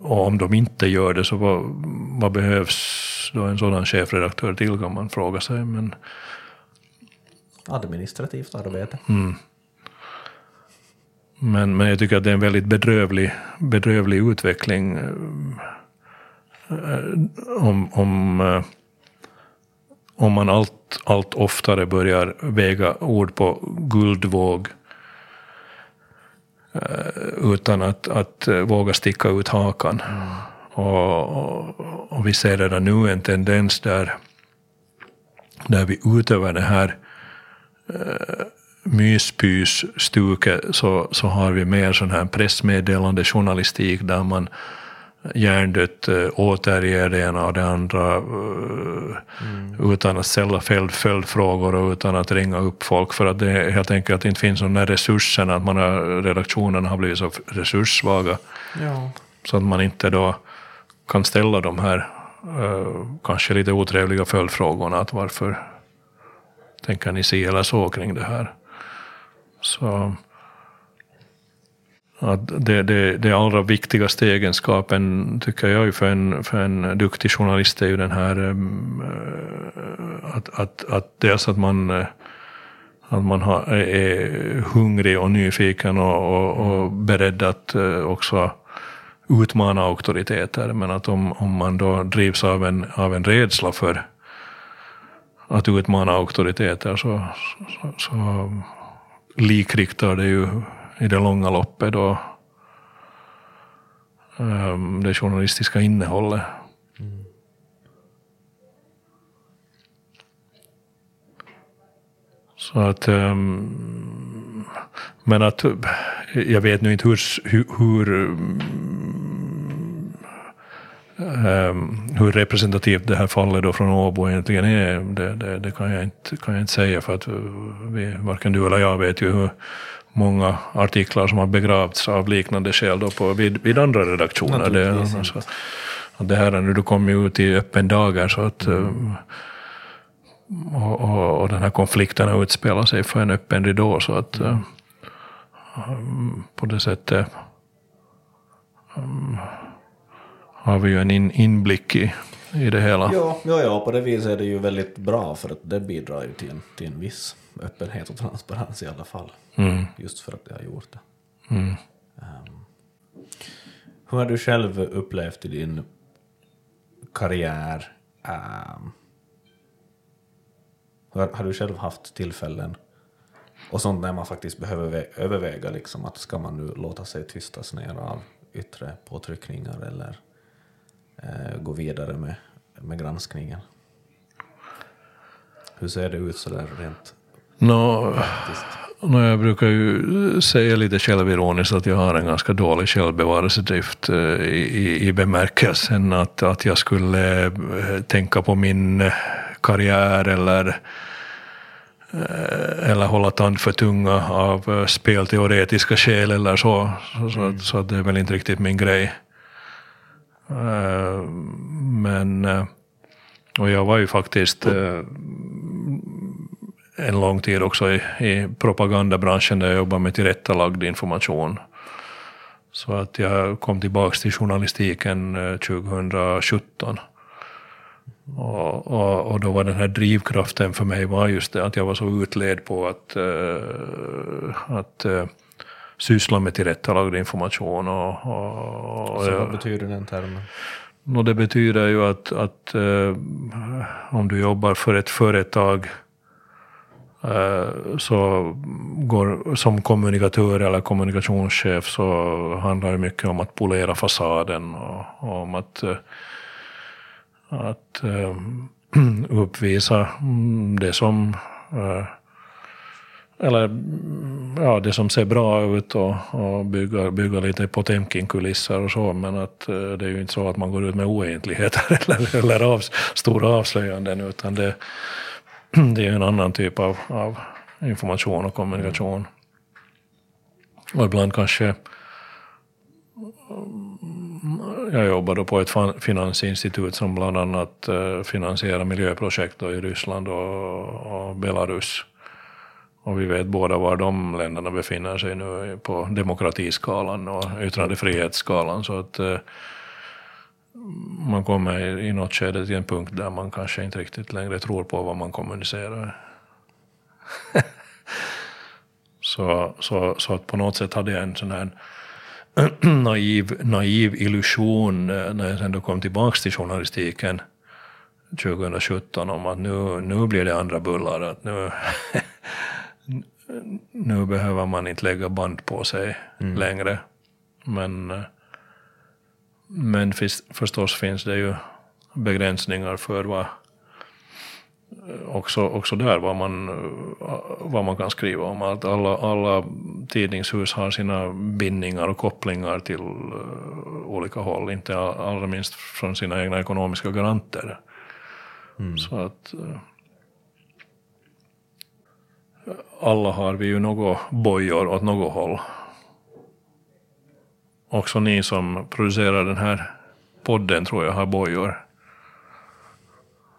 S2: om de inte gör det, så vad, vad behövs då en sådan chefredaktör till kan man fråga sig. Men,
S1: Administrativt arbete.
S2: Mm. Men, men jag tycker att det är en väldigt bedrövlig, bedrövlig utveckling eh, eh, om, om, eh, om man allt, allt oftare börjar väga ord på guldvåg utan att, att våga sticka ut hakan. Mm. Och, och, och, vi ser redan nu en tendens där, där vi utöver det här myspys-stuket så, så har vi mer sån här pressmeddelande journalistik där man hjärndött äh, återger det ena och det andra äh, mm. utan att ställa följdfrågor och utan att ringa upp folk för att det helt enkelt inte finns de där resurserna, att man har, redaktionerna har blivit så resurssvaga ja. så att man inte då kan ställa de här äh, kanske lite otrevliga följdfrågorna att varför tänker ni se eller så kring det här. Så att det, det, det allra viktigaste egenskapen tycker jag för en, för en duktig journalist är ju den här eh, att, att, att dels att man eh, att man har, är hungrig och nyfiken och, och, och beredd att eh, också utmana auktoriteter. Men att om, om man då drivs av en, av en rädsla för att utmana auktoriteter så, så, så likriktar det ju i det långa loppet då um, det journalistiska innehållet. Mm. Så att, um, men att jag vet nu inte hur, hur, hur Um, hur representativt det här fallet då från Åbo egentligen är, det, det, det, kan, jag inte, kan jag inte säga för att vi, varken du eller jag vet ju hur många artiklar som har begravts av liknande skäl då på, vid, vid andra redaktioner. Det, alltså, det här nu, du kommer ju ut i öppen dagar så att mm. och, och, och, den här konflikten har utspelat sig för en öppen ridå så att um, på det sättet um, har vi ju en in, inblick i, i det hela.
S1: Ja, ja, ja, på det viset är det ju väldigt bra för att det bidrar ju till en, till en viss öppenhet och transparens i alla fall. Mm. Just för att det har gjort det. Mm. Um, hur har du själv upplevt i din karriär? Um, har, har, du själv haft tillfällen och sånt när man faktiskt behöver överväga liksom att ska man nu låta sig tystas ner av yttre påtryckningar eller gå vidare med, med granskningen. Hur ser det ut sådär rent
S2: no, praktiskt? No, jag brukar ju säga lite självironiskt att jag har en ganska dålig självbevarelsedrift eh, i, i bemärkelsen att, att jag skulle eh, tänka på min karriär eller eh, eller hålla tand för tunga av spelteoretiska skäl eller så. Så, så, mm. så det är väl inte riktigt min grej. Eh, men, eh, och jag var ju faktiskt eh, en lång tid också i, i propagandabranschen där jag jobbade med tillrättalagd information. Så att jag kom tillbaka till journalistiken 2017. Och, och, och, då var den här drivkraften för mig var just det att jag var så utled på att, att syssla med tillrättalagd information. Och, och,
S1: och, Så vad betyder den termen?
S2: Och det betyder ju att, att eh, om du jobbar för ett företag eh, så går, som kommunikatör eller kommunikationschef så handlar det mycket om att polera fasaden och, och om att, eh, att eh, uppvisa mm, det som eh, eller ja, det som ser bra ut och, och bygga, bygga lite Potemkin-kulisser och så, men att eh, det är ju inte så att man går ut med oegentligheter eller, eller av, stora avslöjanden, utan det, det är en annan typ av, av information och kommunikation. Och ibland kanske jag jobbar då på ett finansinstitut som bland annat eh, finansierar miljöprojekt i Ryssland och, och Belarus. Och vi vet båda var de länderna befinner sig nu på demokratiskalan och yttrandefrihetsskalan. Så att eh, man kommer i något skede till en punkt där man kanske inte riktigt längre tror på vad man kommunicerar. så, så, så att på något sätt hade jag en sån här naiv, naiv illusion eh, när jag sen då kom tillbaka till journalistiken 2017 om att nu, nu blir det andra bullar. Att nu, nu behöver man inte lägga band på sig mm. längre. Men, eh, men förstås finns det ju begränsningar för vad, eh, också, också där vad man, eh, vad man kan skriva om. Att alla, alla tidningshus har sina bindningar och kopplingar till olika håll, inte allra minst från sina egna ekonomiska garanter. Mm. Så att alla har vi ju något bojor åt något håll. Också ni som producerar den här podden tror jag har bojor.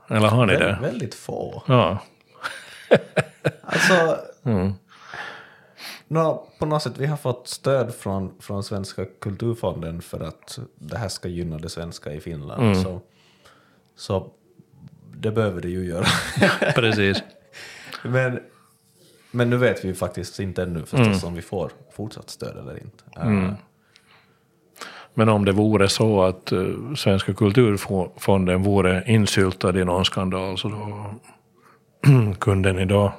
S2: Eller har ni Vä det?
S1: Väldigt få.
S2: Ja.
S1: alltså, mm. no, på något sätt, vi har fått stöd från, från Svenska kulturfonden för att det här ska gynna det svenska i Finland. Mm. Så, så det behöver det ju göra.
S2: Precis.
S1: Men men nu vet vi ju faktiskt inte ännu förstås mm. om vi får fortsatt stöd eller inte. Mm.
S2: Men om det vore så att uh, Svenska kulturfonden vore insyltad i någon skandal så då kunde ni då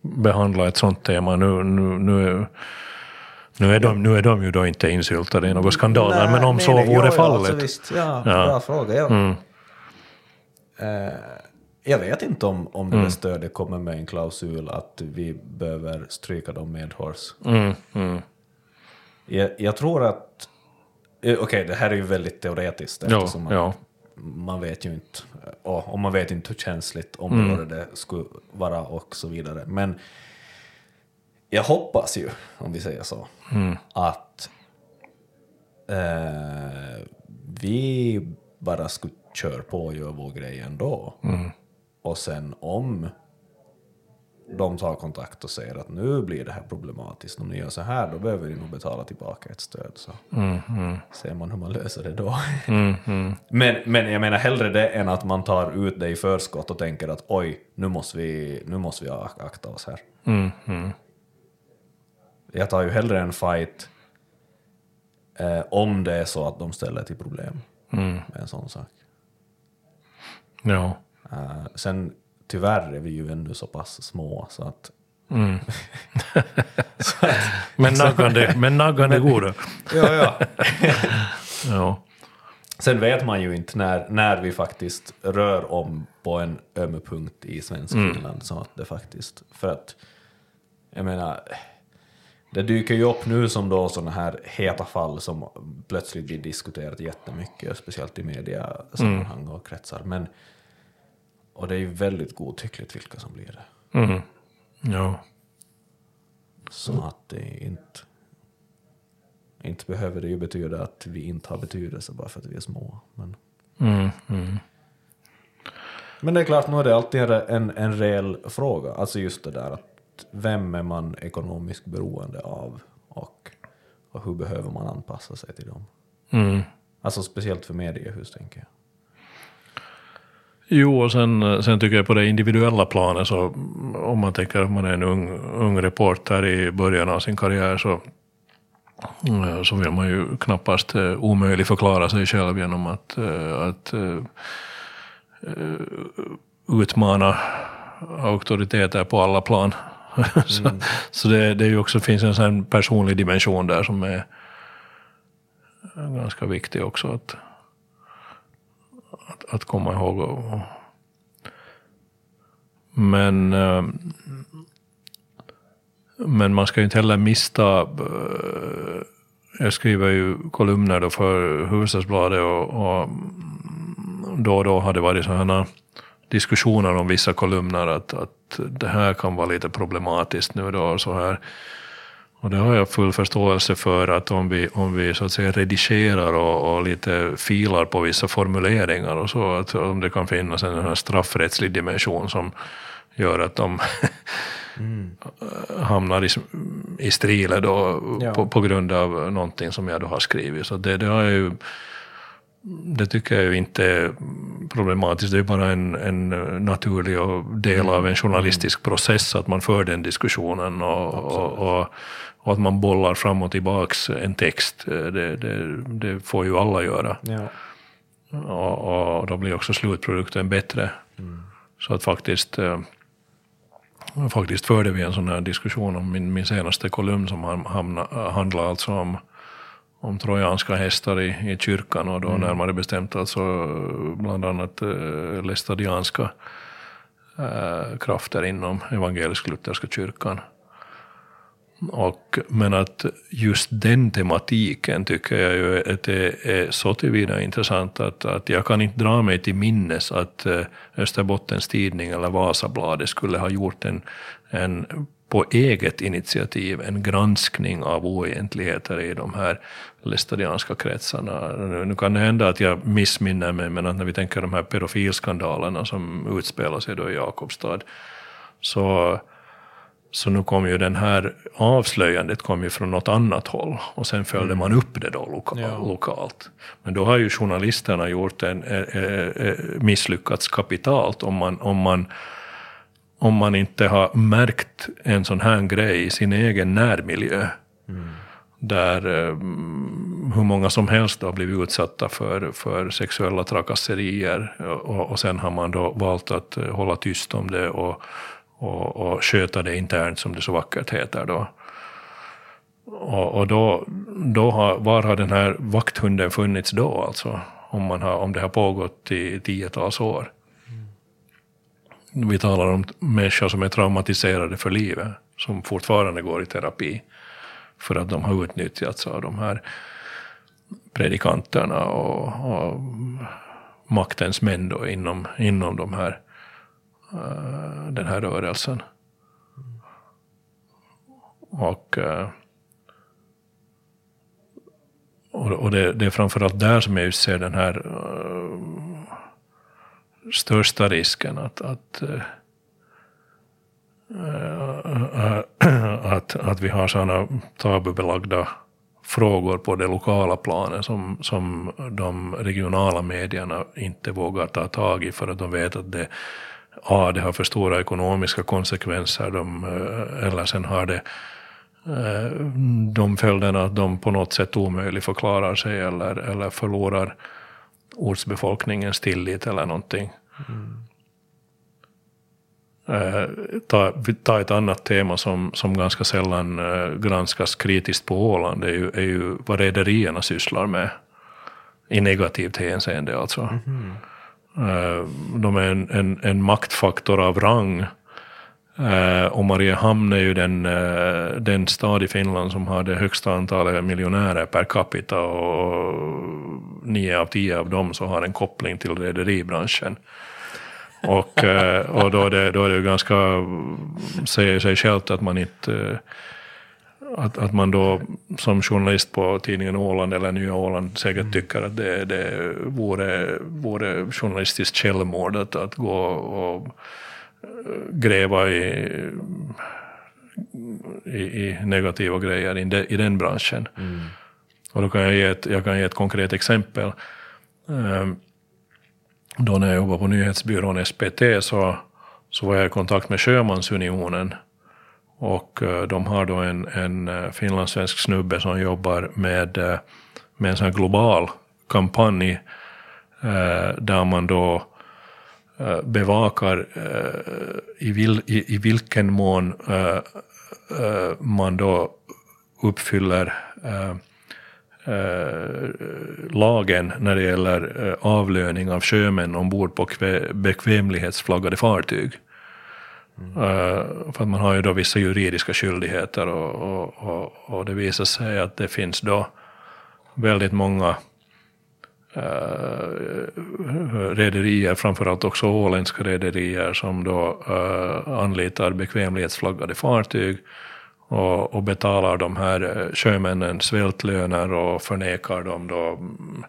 S2: behandla ett sånt tema. Nu, nu, nu, nu, är de, nu är de ju då inte insyltade i några skandaler, men om nej, så nej, vore jo, fallet.
S1: Alltså visst, ja, ja. Bra fråga. Ja. Mm. Uh, jag vet inte om, om det mm. stödet kommer med en klausul att vi behöver stryka dem medhårs.
S2: Mm, mm.
S1: Jag, jag tror att... Eh, okej, okay, det här är ju väldigt teoretiskt eftersom ja, ja. man vet ju inte, och, och man vet inte hur känsligt område mm. det skulle vara och så vidare. Men jag hoppas ju, om vi säger så,
S2: mm.
S1: att eh, vi bara skulle köra på och göra vår grej ändå.
S2: Mm.
S1: Och sen om de tar kontakt och säger att nu blir det här problematiskt, om ni gör så här då behöver ni nog betala tillbaka ett stöd. Så
S2: mm, mm.
S1: ser man hur man löser det då.
S2: Mm, mm,
S1: men, men jag menar hellre det än att man tar ut det i förskott och tänker att oj, nu måste vi, nu måste vi akta oss här.
S2: Mm, mm.
S1: Jag tar ju hellre en fight eh, om det är så att de ställer till problem med en sån sak.
S2: Ja.
S1: Uh, sen tyvärr är vi ju ännu så pass små så att...
S2: Mm. så att men naggande, men naggande goda.
S1: ja, ja.
S2: ja.
S1: Sen vet man ju inte när, när vi faktiskt rör om på en öm punkt i svensk mm. Finland. Så att det faktiskt, för att, jag menar, det dyker ju upp nu som då sådana här heta fall som plötsligt blir diskuterat jättemycket, speciellt i mediasammanhang och kretsar. Men och det är ju väldigt godtyckligt vilka som blir det.
S2: Mm. Ja.
S1: Så att det inte... Inte behöver det ju betyda att vi inte har betydelse bara för att vi är små. Men,
S2: mm, mm.
S1: men det är klart, nu är det alltid en, en reell fråga. Alltså just det där att vem är man ekonomiskt beroende av och, och hur behöver man anpassa sig till dem?
S2: Mm.
S1: Alltså speciellt för mediehus tänker jag.
S2: Jo, och sen, sen tycker jag på det individuella planet så om man tänker att man är en ung, ung reporter i början av sin karriär så, så vill man ju knappast eh, omöjligt förklara sig själv genom att, eh, att utmana auktoriteter på alla plan. så så det, det är också, finns en sån personlig dimension där som är ganska viktig också att, att, komma ihåg. Och, men, eh, men man ska ju inte heller mista eh, jag skriver ju kolumner då för Hufvudstadsbladet och, och då och då har det varit sådana diskussioner om vissa kolumner att, att det här kan vara lite problematiskt nu då och så här. Och det har jag full förståelse för att om vi, om vi så att säga redigerar och, och lite filar på vissa formuleringar och så, att om det kan finnas en här straffrättslig dimension som gör att de mm. hamnar i, i strilet då ja. på, på, grund av någonting som jag då har skrivit. Så det, det har ju det tycker jag ju inte är problematiskt, det är bara en, en naturlig del av en mm. journalistisk process att man för den diskussionen och, och, och, och, att man bollar fram och tillbaks en text. Det, det, det får ju alla göra. Ja. Och, och, då blir också slutprodukten bättre. Mm. Så att faktiskt eh, faktiskt förde vi en sån här diskussion om min, min senaste kolumn som handlar alltså om om trojanska hästar i, i kyrkan och då mm. närmare bestämt alltså bland annat äh, lästadianska äh, krafter inom evangelisk-lutherska kyrkan. Och, men att just den tematiken tycker jag ju att det är så tillvida intressant att, att jag kan inte dra mig till minnes att eh, Österbottens Tidning eller Vasabladet skulle ha gjort en, en på eget initiativ en granskning av oegentligheter i de här lästadianska kretsarna. Nu kan det hända att jag missminner mig, men att när vi tänker de här pedofilskandalerna som utspelar sig då i Jakobstad, så, så nu kom ju den här avslöjandet kom ju från något annat håll och sen följde mm. man upp det då loka ja. lokalt. Men då har ju journalisterna gjort en, eh, misslyckats kapitalt om man, om man om man inte har märkt en sån här grej i sin egen närmiljö. Mm. Där um, hur många som helst har blivit utsatta för, för sexuella trakasserier och, och sen har man då valt att uh, hålla tyst om det och, och, och sköta det internt som det så vackert heter då. Och, och då, då har, var har den här vakthunden funnits då alltså? Om, man har, om det har pågått i tiotals år vi talar om människor som är traumatiserade för livet, som fortfarande går i terapi, för att de har utnyttjats av de här predikanterna och, och maktens män då inom, inom de här, Eh, den här rörelsen. Eh, och, och det, det, är framförallt där som jag ser den här eh, största risken att, att, att, att vi har sådana tabubelagda frågor på det lokala planet som, som de regionala medierna inte vågar ta tag i för att de vet att det, A, det har för stora ekonomiska konsekvenser, de, eller sen har det de följderna att de på något sätt omöjligt förklarar sig eller, eller förlorar ortsbefolkningens tillit eller någonting. Mm. Uh, ta, ta ett annat tema som, som ganska sällan granskas kritiskt på Åland, är ju, är ju vad rederierna sysslar med i negativt hänseende alltså. Mm. Eh, de är en, en, en maktfaktor av rang eh, och Mariehamn är ju den, eh, den stad i Finland som har det högsta antalet miljonärer per capita och nio av tio av dem så har en koppling till rederibranschen. Och, och då, är det, då är det ju ganska, säger sig självt att man inte att, att man då som journalist på tidningen Åland eller Nya Åland säkert mm. tycker att det, det vore, vore journalistiskt självmord att, att gå och gräva i, i, i negativa grejer i, de, i den branschen. Mm. Och då kan jag ge ett, jag kan ge ett konkret exempel. Um, då när jag jobbade på nyhetsbyrån SPT så, så var jag i kontakt med Sjömansunionen. Och eh, de har då en, en eh, finlandssvensk snubbe som jobbar med, eh, med en sån här global kampanj där man då bevakar i, vil, i, i vilken mån man då uppfyller lagen när det gäller avlöning av sjömän ombord på bekvämlighetsflaggade fartyg. Eh, för att man har ju då vissa juridiska skyldigheter och, och, och, och det visar sig att det finns då väldigt många uh, rederier, framförallt också åländska rederier som då uh, anlitar bekvämlighetsflaggade fartyg och, och betalar de här sjömännen svältlöner och förnekar dem då mm,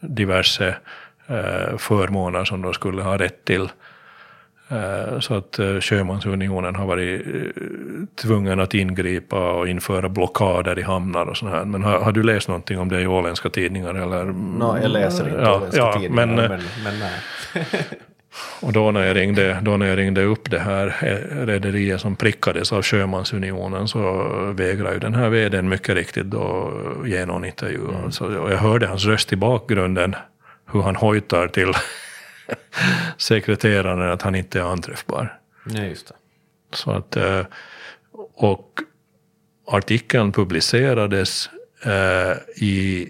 S2: diverse uh, förmåner som de skulle ha rätt till. Så att Sjömansunionen har varit tvungen att ingripa och införa blockader i hamnar och sånt här. Men har, har, du läst någonting om det i åländska tidningar? Eller?
S1: No, jag läser inte ja, åländska ja, tidningar, men, men, men nej.
S2: och då när, jag ringde, då när jag ringde upp det här rederiet som prickades av Sjömansunionen så vägrade ju den här vdn mycket riktigt då ge någon intervju. Mm. Alltså, och jag hörde hans röst i bakgrunden hur han hojtar till sekreteraren att han inte är anträffbar.
S1: Nej, just det.
S2: Så att, eh, och artikeln publicerades eh, i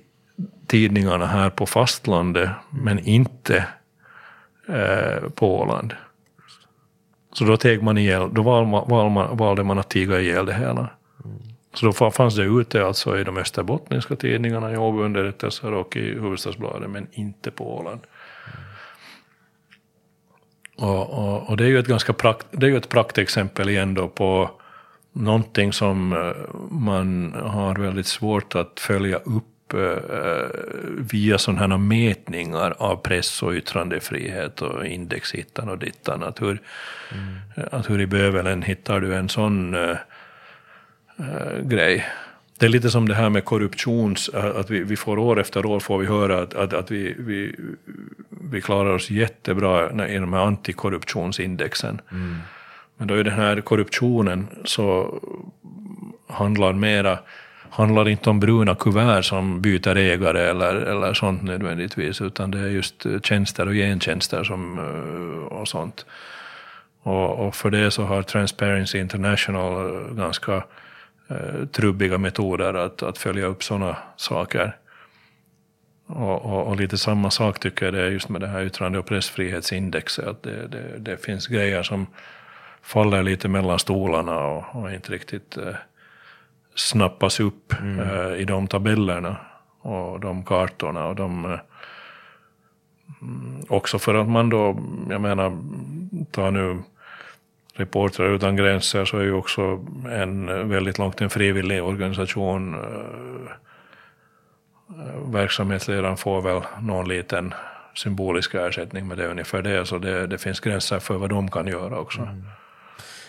S2: tidningarna här på fastlandet, men inte eh, på Åland. Så då, teg man ihjäl, då valde man, valde man att tiga ihjäl det hela. Så då fanns det ute alltså i de österbottniska tidningarna, i Åbo underrättelser och i Hufvudstadsbladet, men inte på Åland. Och, och, och, det är ju ett ganska prakt, det är ju ett praktexempel igen då på någonting som eh, man har väldigt svårt att följa upp eh, via sådana här mätningar av press och yttrandefrihet och indexhittan och dittan. Att hur, mm. att hur i bövelen hittar du en sån uh, grej? Det är lite som det här med korruptions, att vi, vi får år efter år får vi höra att, att, att vi, vi, vi klarar oss jättebra i de här antikorruptionsindexen. Mm. Men då är den här korruptionen så handlar mera handlar inte om bruna kuvert som byter ägare eller, eller sånt nödvändigtvis, utan det är just tjänster och gentjänster som, eh, och sånt. Och, och för det så har Transparency International ganska eh, trubbiga metoder att, att följa upp sådana saker. Och, och, och, lite samma sak tycker jag det är just med det här yttrande och pressfrihetsindexet, att det, det, det finns grejer som faller lite mellan stolarna och, och inte riktigt eh, snappas upp mm. eh, i de tabellerna och de kartorna och de eh, också för att man då, jag menar, ta nu Reportrar utan gränser så är ju också en väldigt långt en frivillig organisation. Eh, verksamhetsledaren får väl någon liten symbolisk ersättning med det ungefär det, så det, det finns gränser för vad de kan göra också. Mm.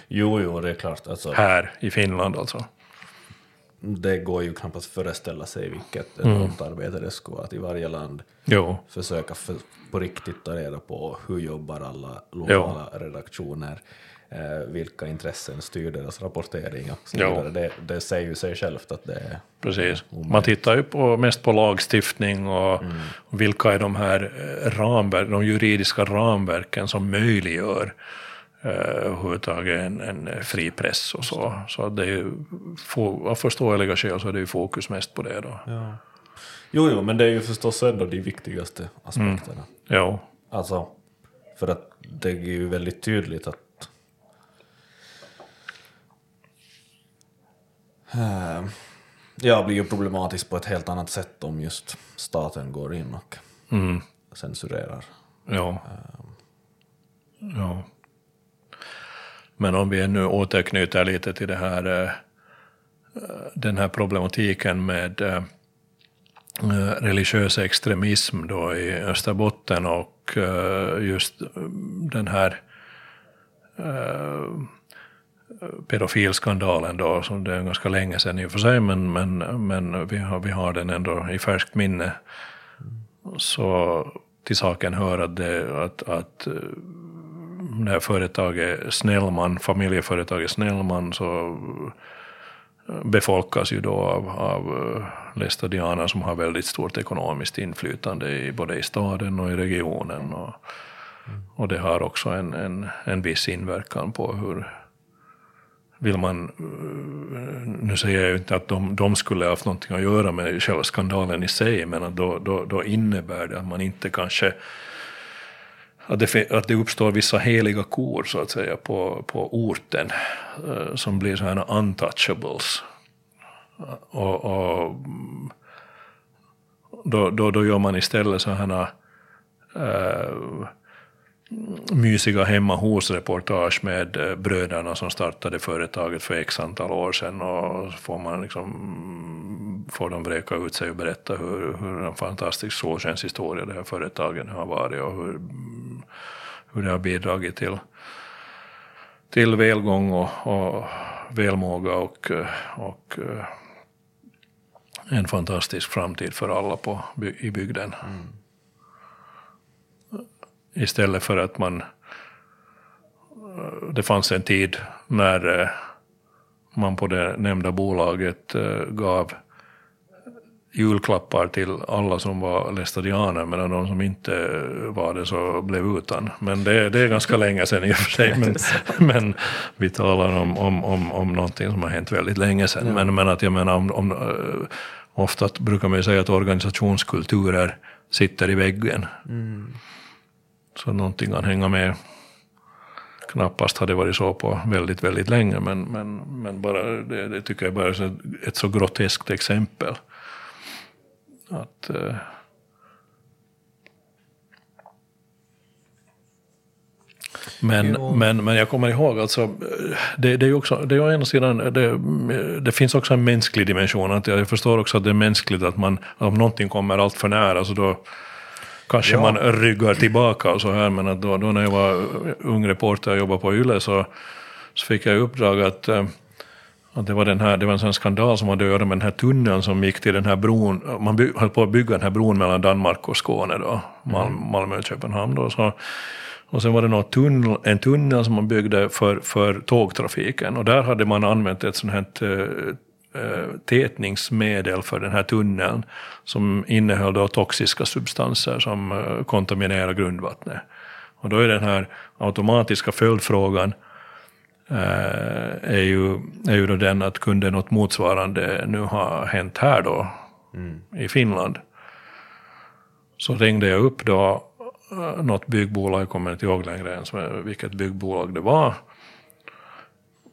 S1: Jo, jo, det är klart. Alltså,
S2: Här i Finland alltså.
S1: Det går ju knappast föreställa sig vilket mm. enormt arbete det skulle vara att i varje land
S2: jo.
S1: försöka för, på riktigt ta reda på hur jobbar alla lokala jo. redaktioner, eh, vilka intressen styr deras rapportering och så vidare. Det, det säger ju sig självt att det är
S2: Precis. Man tittar ju på, mest på lagstiftning och, mm. och vilka är de här eh, ramverk, de juridiska ramverken som möjliggör uh, överhuvudtaget en, en fri press och så. Så det är ju, av förståeliga skäl så är det ju fokus mest på det då.
S1: Ja. Jo, jo, men det är ju förstås ändå de viktigaste aspekterna. Mm.
S2: Ja.
S1: Alltså, för att det är ju väldigt tydligt att ja, blir ju problematiskt på ett helt annat sätt om just staten går in och mm. censurerar.
S2: Ja. Uh, ja. Men om vi nu återknyter lite till det här, eh, den här problematiken med eh, religiös extremism då i Österbotten och eh, just den här pedofilskandalen då, som det är ganska länge sedan i och för sig, men, men, men vi, har, vi har den ändå i färskt minne. Så till saken hör att, det, att, att eh, när här företaget Snellman, familjeföretaget Snellman, så eh, befolkas ju då av, av eh, lästadianer som har väldigt stort ekonomiskt inflytande i, både i staden och i regionen. Och, Och det har också en, en, en viss inverkan på hur, vill man, eh, nu säger jag ju inte att de, de skulle ha haft någonting att göra med själva skandalen i sig, men att då, då, då innebär det att man inte kanske att det, att det uppstår vissa heliga kor så att säga på, på orten eh, som blir sådana untouchables. Och, och då, då, då gör man istället sådana äh, mysiga hemma hos-reportage med eh, bröderna som startade företaget för x antal år sedan och så får man liksom, får de vräka ut sig och berätta hur, hur en fantastisk solskenshistoria det här företaget har varit och hur, hur det har bidragit till, till välgång och, och välmåga och, eh, och eh, en fantastisk framtid för alla på, i bygden. Mm. Istället för att man... Det fanns en tid när eh, man på det nämnda bolaget eh, gav julklappar till alla som var lästadianer medan de som inte var det så blev utan. Men det, det är ganska länge sedan i och för sig. Men, men vi talar om, om, om, om någonting som har hänt väldigt länge sedan. Ja. Men, men att jag menar, om, om, eh, ofta brukar man ju säga att organisationskulturer sitter i väggen. Mm. Så någonting kan hänga med. Knappast hade varit så på väldigt, väldigt länge, men, men, men bara, det, det tycker jag bara är ett så groteskt exempel. Att, eh, Men, men, men jag kommer ihåg, alltså, det, det är ju också, det är å ena sidan, det, det finns också en mänsklig dimension. Att jag förstår också att det är mänskligt att man, om någonting kommer allt för nära, så då, kanske ja. man ryggar tillbaka och så här, men att då, då när jag var ung reporter och jobbade på YLE så, så fick jag i uppdrag att, eh, det, var den här, det var en sån skandal som hade att göra med den här tunneln som gick till den här bron, man by, höll på att bygga den här bron mellan Danmark och Skåne då, Mal, mm. Malmö och Köpenhamn då, så, och sen var det tunnel, en tunnel som man byggde för, för tågtrafiken och där hade man använt ett sånt här Eh, tätningsmedel för den här tunneln som innehöll då toxiska substanser som eh, kontaminerar grundvattnet. Och då är den här automatiska följdfrågan eh, är, ju, är ju då den att kunde något motsvarande nu ha hänt här då mm. i Finland. Så ringde jag upp då något byggbolag, jag kommer inte ihåg längre ens vilket byggbolag det var.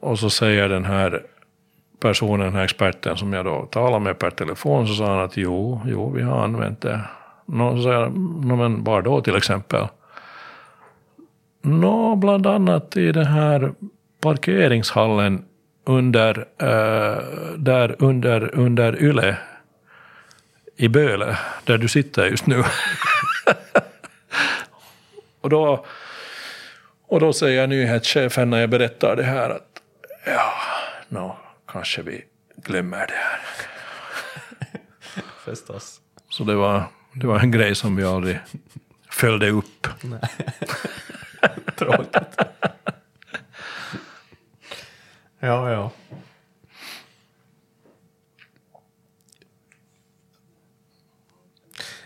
S2: Och så säger den här personen, den här experten som jag då talade med per telefon, så sa han att jo, jo, vi har använt det. Nå, så sa jag, men var då till exempel? Nå, bland annat i den här parkeringshallen under, äh, där under, under Yle i Böle, där du sitter just nu. och, då, och då säger nyhetschefen när jag berättar det här att ja, no, kanske vi glömmer det här.
S1: Förstås.
S2: Så det var, det var en grej som vi aldrig följde upp. Nej.
S1: Tråkigt. ja, ja.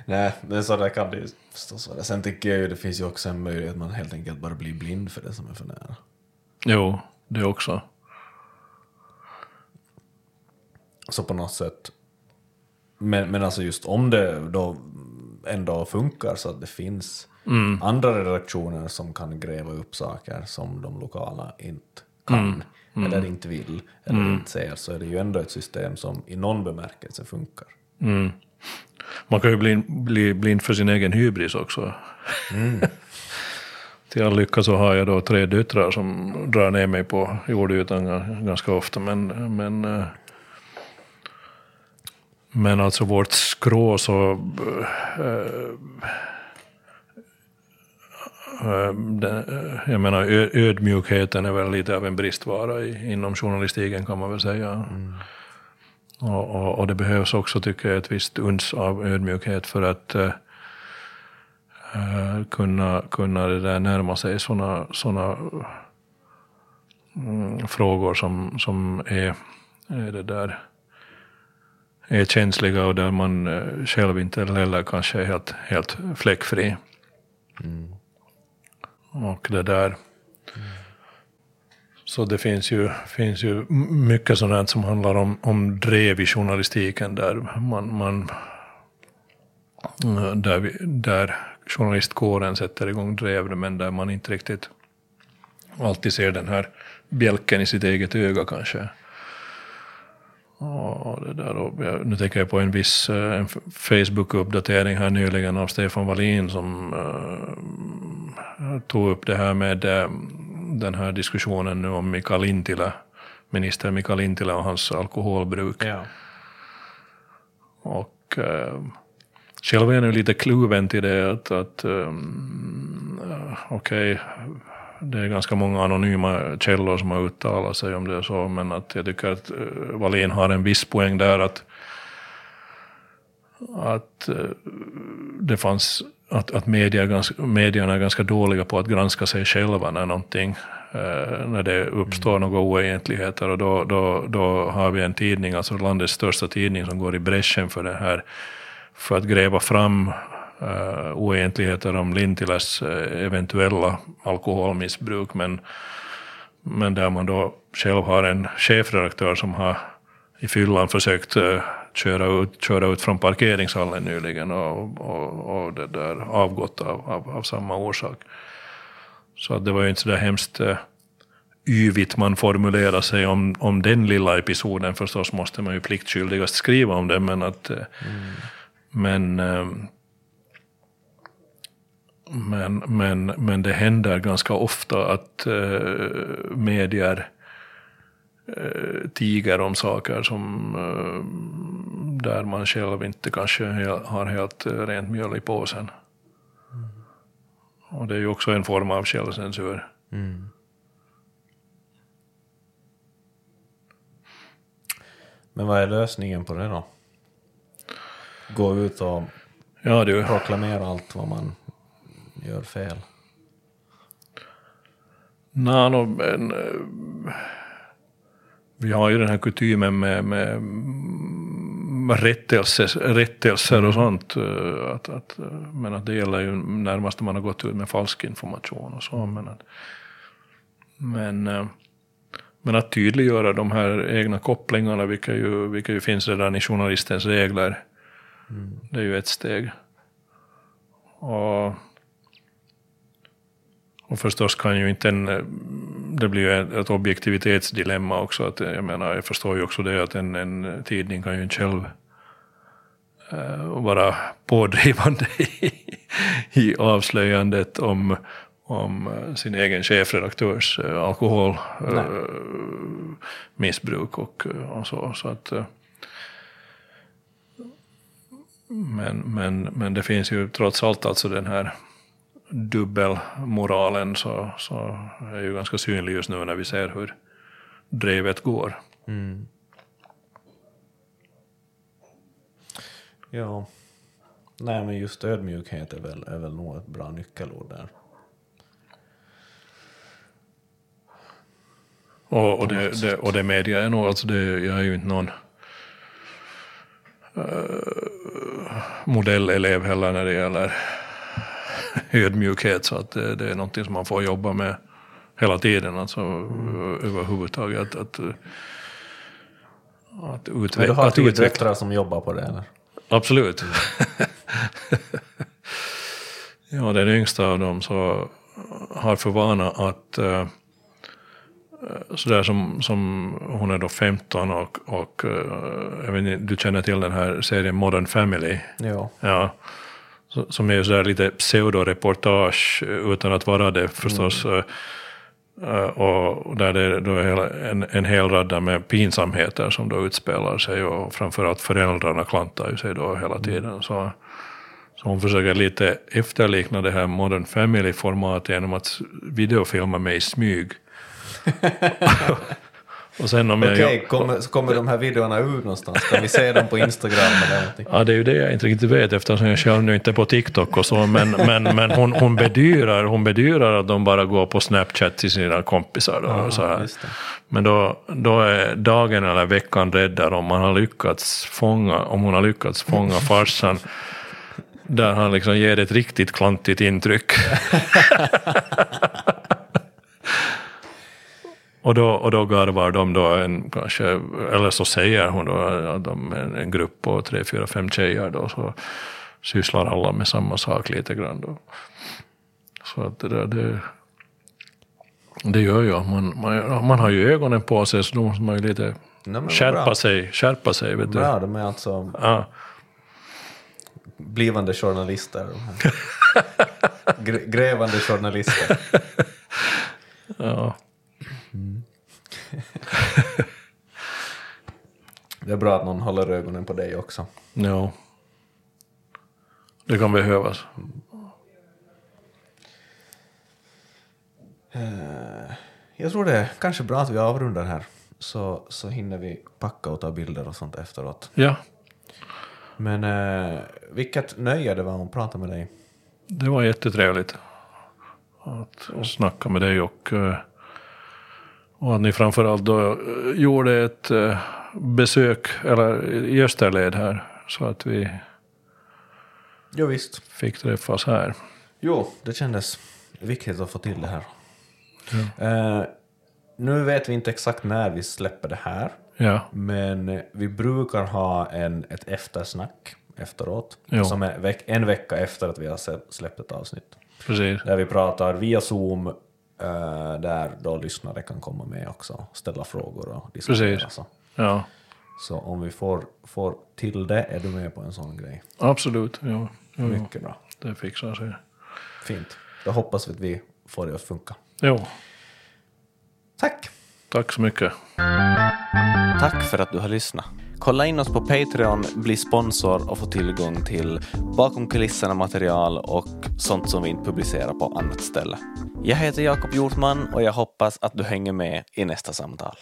S1: Nej, men så där kan det ju förstås vara. Sen tycker jag ju det finns ju också en möjlighet att man helt enkelt bara blir blind för det som är för nära.
S2: Jo, det också.
S1: Så på något sätt. Men, men alltså just om det då ändå funkar så att det finns mm. andra redaktioner som kan gräva upp saker som de lokala inte kan, mm. Mm. eller inte vill, eller mm. inte ser, så är det ju ändå ett system som i någon bemärkelse funkar.
S2: Mm. Man kan ju bli, bli blind för sin egen hybris också. Mm. Till all lycka så har jag då tre döttrar som drar ner mig på jordytan ganska ofta, men, men eh, men alltså vårt skrå så... Äh, äh, jag menar ödmjukheten är väl lite av en bristvara i, inom journalistiken kan man väl säga. Mm. Och, och, och, det behövs också tycker jag ett visst uns av ödmjukhet för att äh, kunna, kunna det där närma sig sådana såna, mm, frågor som, som är, är det där är känsliga och där man eh, själv inte heller kanske är helt, helt fläckfri. Mm. Och det där. Så det finns ju, finns ju mycket sådant som handlar om, om drev i journalistiken där man, man där, vi, där journalistkåren sätter igång drev men där man inte riktigt alltid ser den här bjälken i sitt eget öga kanske. Och det där, och nu tänker jag på en viss en Facebook-uppdatering här nyligen av Stefan Wallin som uh, tog upp det här med uh, den här diskussionen nu om Mikael Lintilä, minister Mikael Lintilä och hans alkoholbruk.
S1: Ja.
S2: Och uh, själv är jag nu lite kluven till det att, att um, okej, okay, det är ganska många anonyma källor som har uttalat sig om det så, men att jag tycker att Wallin har en viss poäng där att, att det fanns att, att ganska, medierna är ganska dåliga på att granska sig själva när någonting när det uppstår mm. några oegentligheter och då, då, då har vi en tidning, alltså landets största tidning som går i bräschen för det här för att gräva fram uh, oegentligheter om Lintiläs uh, eventuella alkoholmissbruk, men, men där man då själv har en chefredaktör som har i fyllan försökt uh, köra, ut, köra ut från parkeringshallen nyligen och, och, och det där avgått av, av, av, samma orsak. Så det var ju inte så där hemskt yvigt man formulerar sig om, om den lilla episoden. Förstås måste man ju pliktskyldigast skriva om det, men att mm. Men, men, men, men det händer ganska ofta att uh, medier uh, tiger om saker som, uh, där man själv inte kanske har helt rent mjöl i påsen. Mm. Och det är ju också en form av självcensur. Mm.
S1: Men vad är lösningen på det då? gå ut och
S2: ja, du.
S1: proklamera allt vad man gör fel?
S2: Nej, no, men, eh, vi har ju den här kutymen med, med rättelser, rättelser och sånt. Eh, att, att, eh, men att det gäller ju närmast om man har gått ut med falsk information och så. Men att, men, men att tydliggöra de här egna kopplingarna, vilka ju, vilka ju finns redan i journalistens regler, Mm. Det är ju ett steg. Och, och förstås kan ju inte en, det blir ju ett objektivitetsdilemma också. Att, jag menar, jag förstår ju också det att en, en tidning kan ju inte själv uh, vara pådrivande i, i avslöjandet om, om sin egen chefredaktörs alkoholmissbruk och, och så. så att, men, men, men det finns ju trots allt alltså den här dubbelmoralen så, så är ju ganska synlig just nu när vi ser hur drevet går. Mm.
S1: Ja, nej men just ödmjukhet är väl, är väl nog ett bra nyckelord där.
S2: Och, och, det, det, och det media är nog, alltså det, jag är ju inte någon uh, modellelev heller när det gäller ödmjukhet. Så att det, det, är någonting som man får jobba med hela tiden. Alltså mm. överhuvudtaget. Att, att,
S1: att, utve- du har att utveckla. som jobbar på det? Eller?
S2: Absolut. ja, den yngsta av dem så har för vana att Eh, sådär som, som hon är då 15 och, och eh, jag vet inte, du känner till den här serien Modern Family?
S1: Ja.
S2: ja. Som är sådär lite pseudoreportage utan att vara det förstås. Mm. Eh, och där det är en, en hel radda med pinsamheter som då utspelar sig och framförallt föräldrarna klantar ju sig då hela mm. tiden. Så, så hon försöker lite efterlikna det här Modern Family-formatet genom att videofilma mig i smyg.
S1: Och sen om Okej, jag... kommer, kommer de här videorna ut någonstans? Kan vi se dem på Instagram eller någonting?
S2: Ja, det är ju det jag inte riktigt vet eftersom jag själv nu inte är på TikTok och så. Men, men, men hon, hon, bedyrar, hon bedyrar att de bara går på Snapchat till sina kompisar. Då, Aha, så här. Men då, då är dagen eller veckan räddare om man har lyckats fånga, om hon har lyckats fånga farsan där han liksom ger ett riktigt klantigt intryck. och, då, och då garvar de då en, kanske, eller så säger hon då att de är en grupp på tre, fyra, fem tjejer då, så sysslar alla med samma sak lite grann då. Så att det där, det, det gör ju man, man, man har ju ögonen på sig så då måste man ju lite
S1: Nej,
S2: skärpa
S1: bra.
S2: sig, skärpa sig vet du.
S1: Bra, de är alltså
S2: Ja.
S1: blivande journalister. grävande journalister.
S2: Ja.
S1: Det är bra att någon håller ögonen på dig också.
S2: Ja. Det kan behövas.
S1: Jag tror det är kanske bra att vi avrundar här. Så, så hinner vi packa och ta bilder och sånt efteråt.
S2: Ja,
S1: Men eh, vilket nöje det var att prata med dig.
S2: det var jättetrevligt att snacka med dig och, eh, och att ni framförallt då eh, gjorde ett eh, besök eller, i Österled här så att vi
S1: Jo visst.
S2: fick träffas här.
S1: Jo, det kändes viktigt att få till det här. Eh, nu vet vi inte exakt när vi släpper det här.
S2: Ja,
S1: Men vi brukar ha en, ett eftersnack efteråt.
S2: Jo.
S1: Som är veck, en vecka efter att vi har släppt ett avsnitt.
S2: precis.
S1: Där vi pratar via Zoom, eh, där då lyssnare kan komma med också, ställa frågor och diskutera.
S2: Precis.
S1: Så.
S2: Ja,
S1: så om vi får, får till det, är du med på en sån grej?
S2: absolut. Ja, ja, ja.
S1: Mycket bra.
S2: Det fixar sig.
S1: Fint. Då hoppas vi att vi får det att funka.
S2: Jo,
S1: Tack!
S2: tack så mycket.
S1: Tack för att du har lyssnat. Kolla in oss på Patreon, bli sponsor och få tillgång till bakom kulisserna material och sånt som vi inte publicerar på annat ställe. Jag heter Jakob Hjortman och jag hoppas att du hänger med i nästa samtal.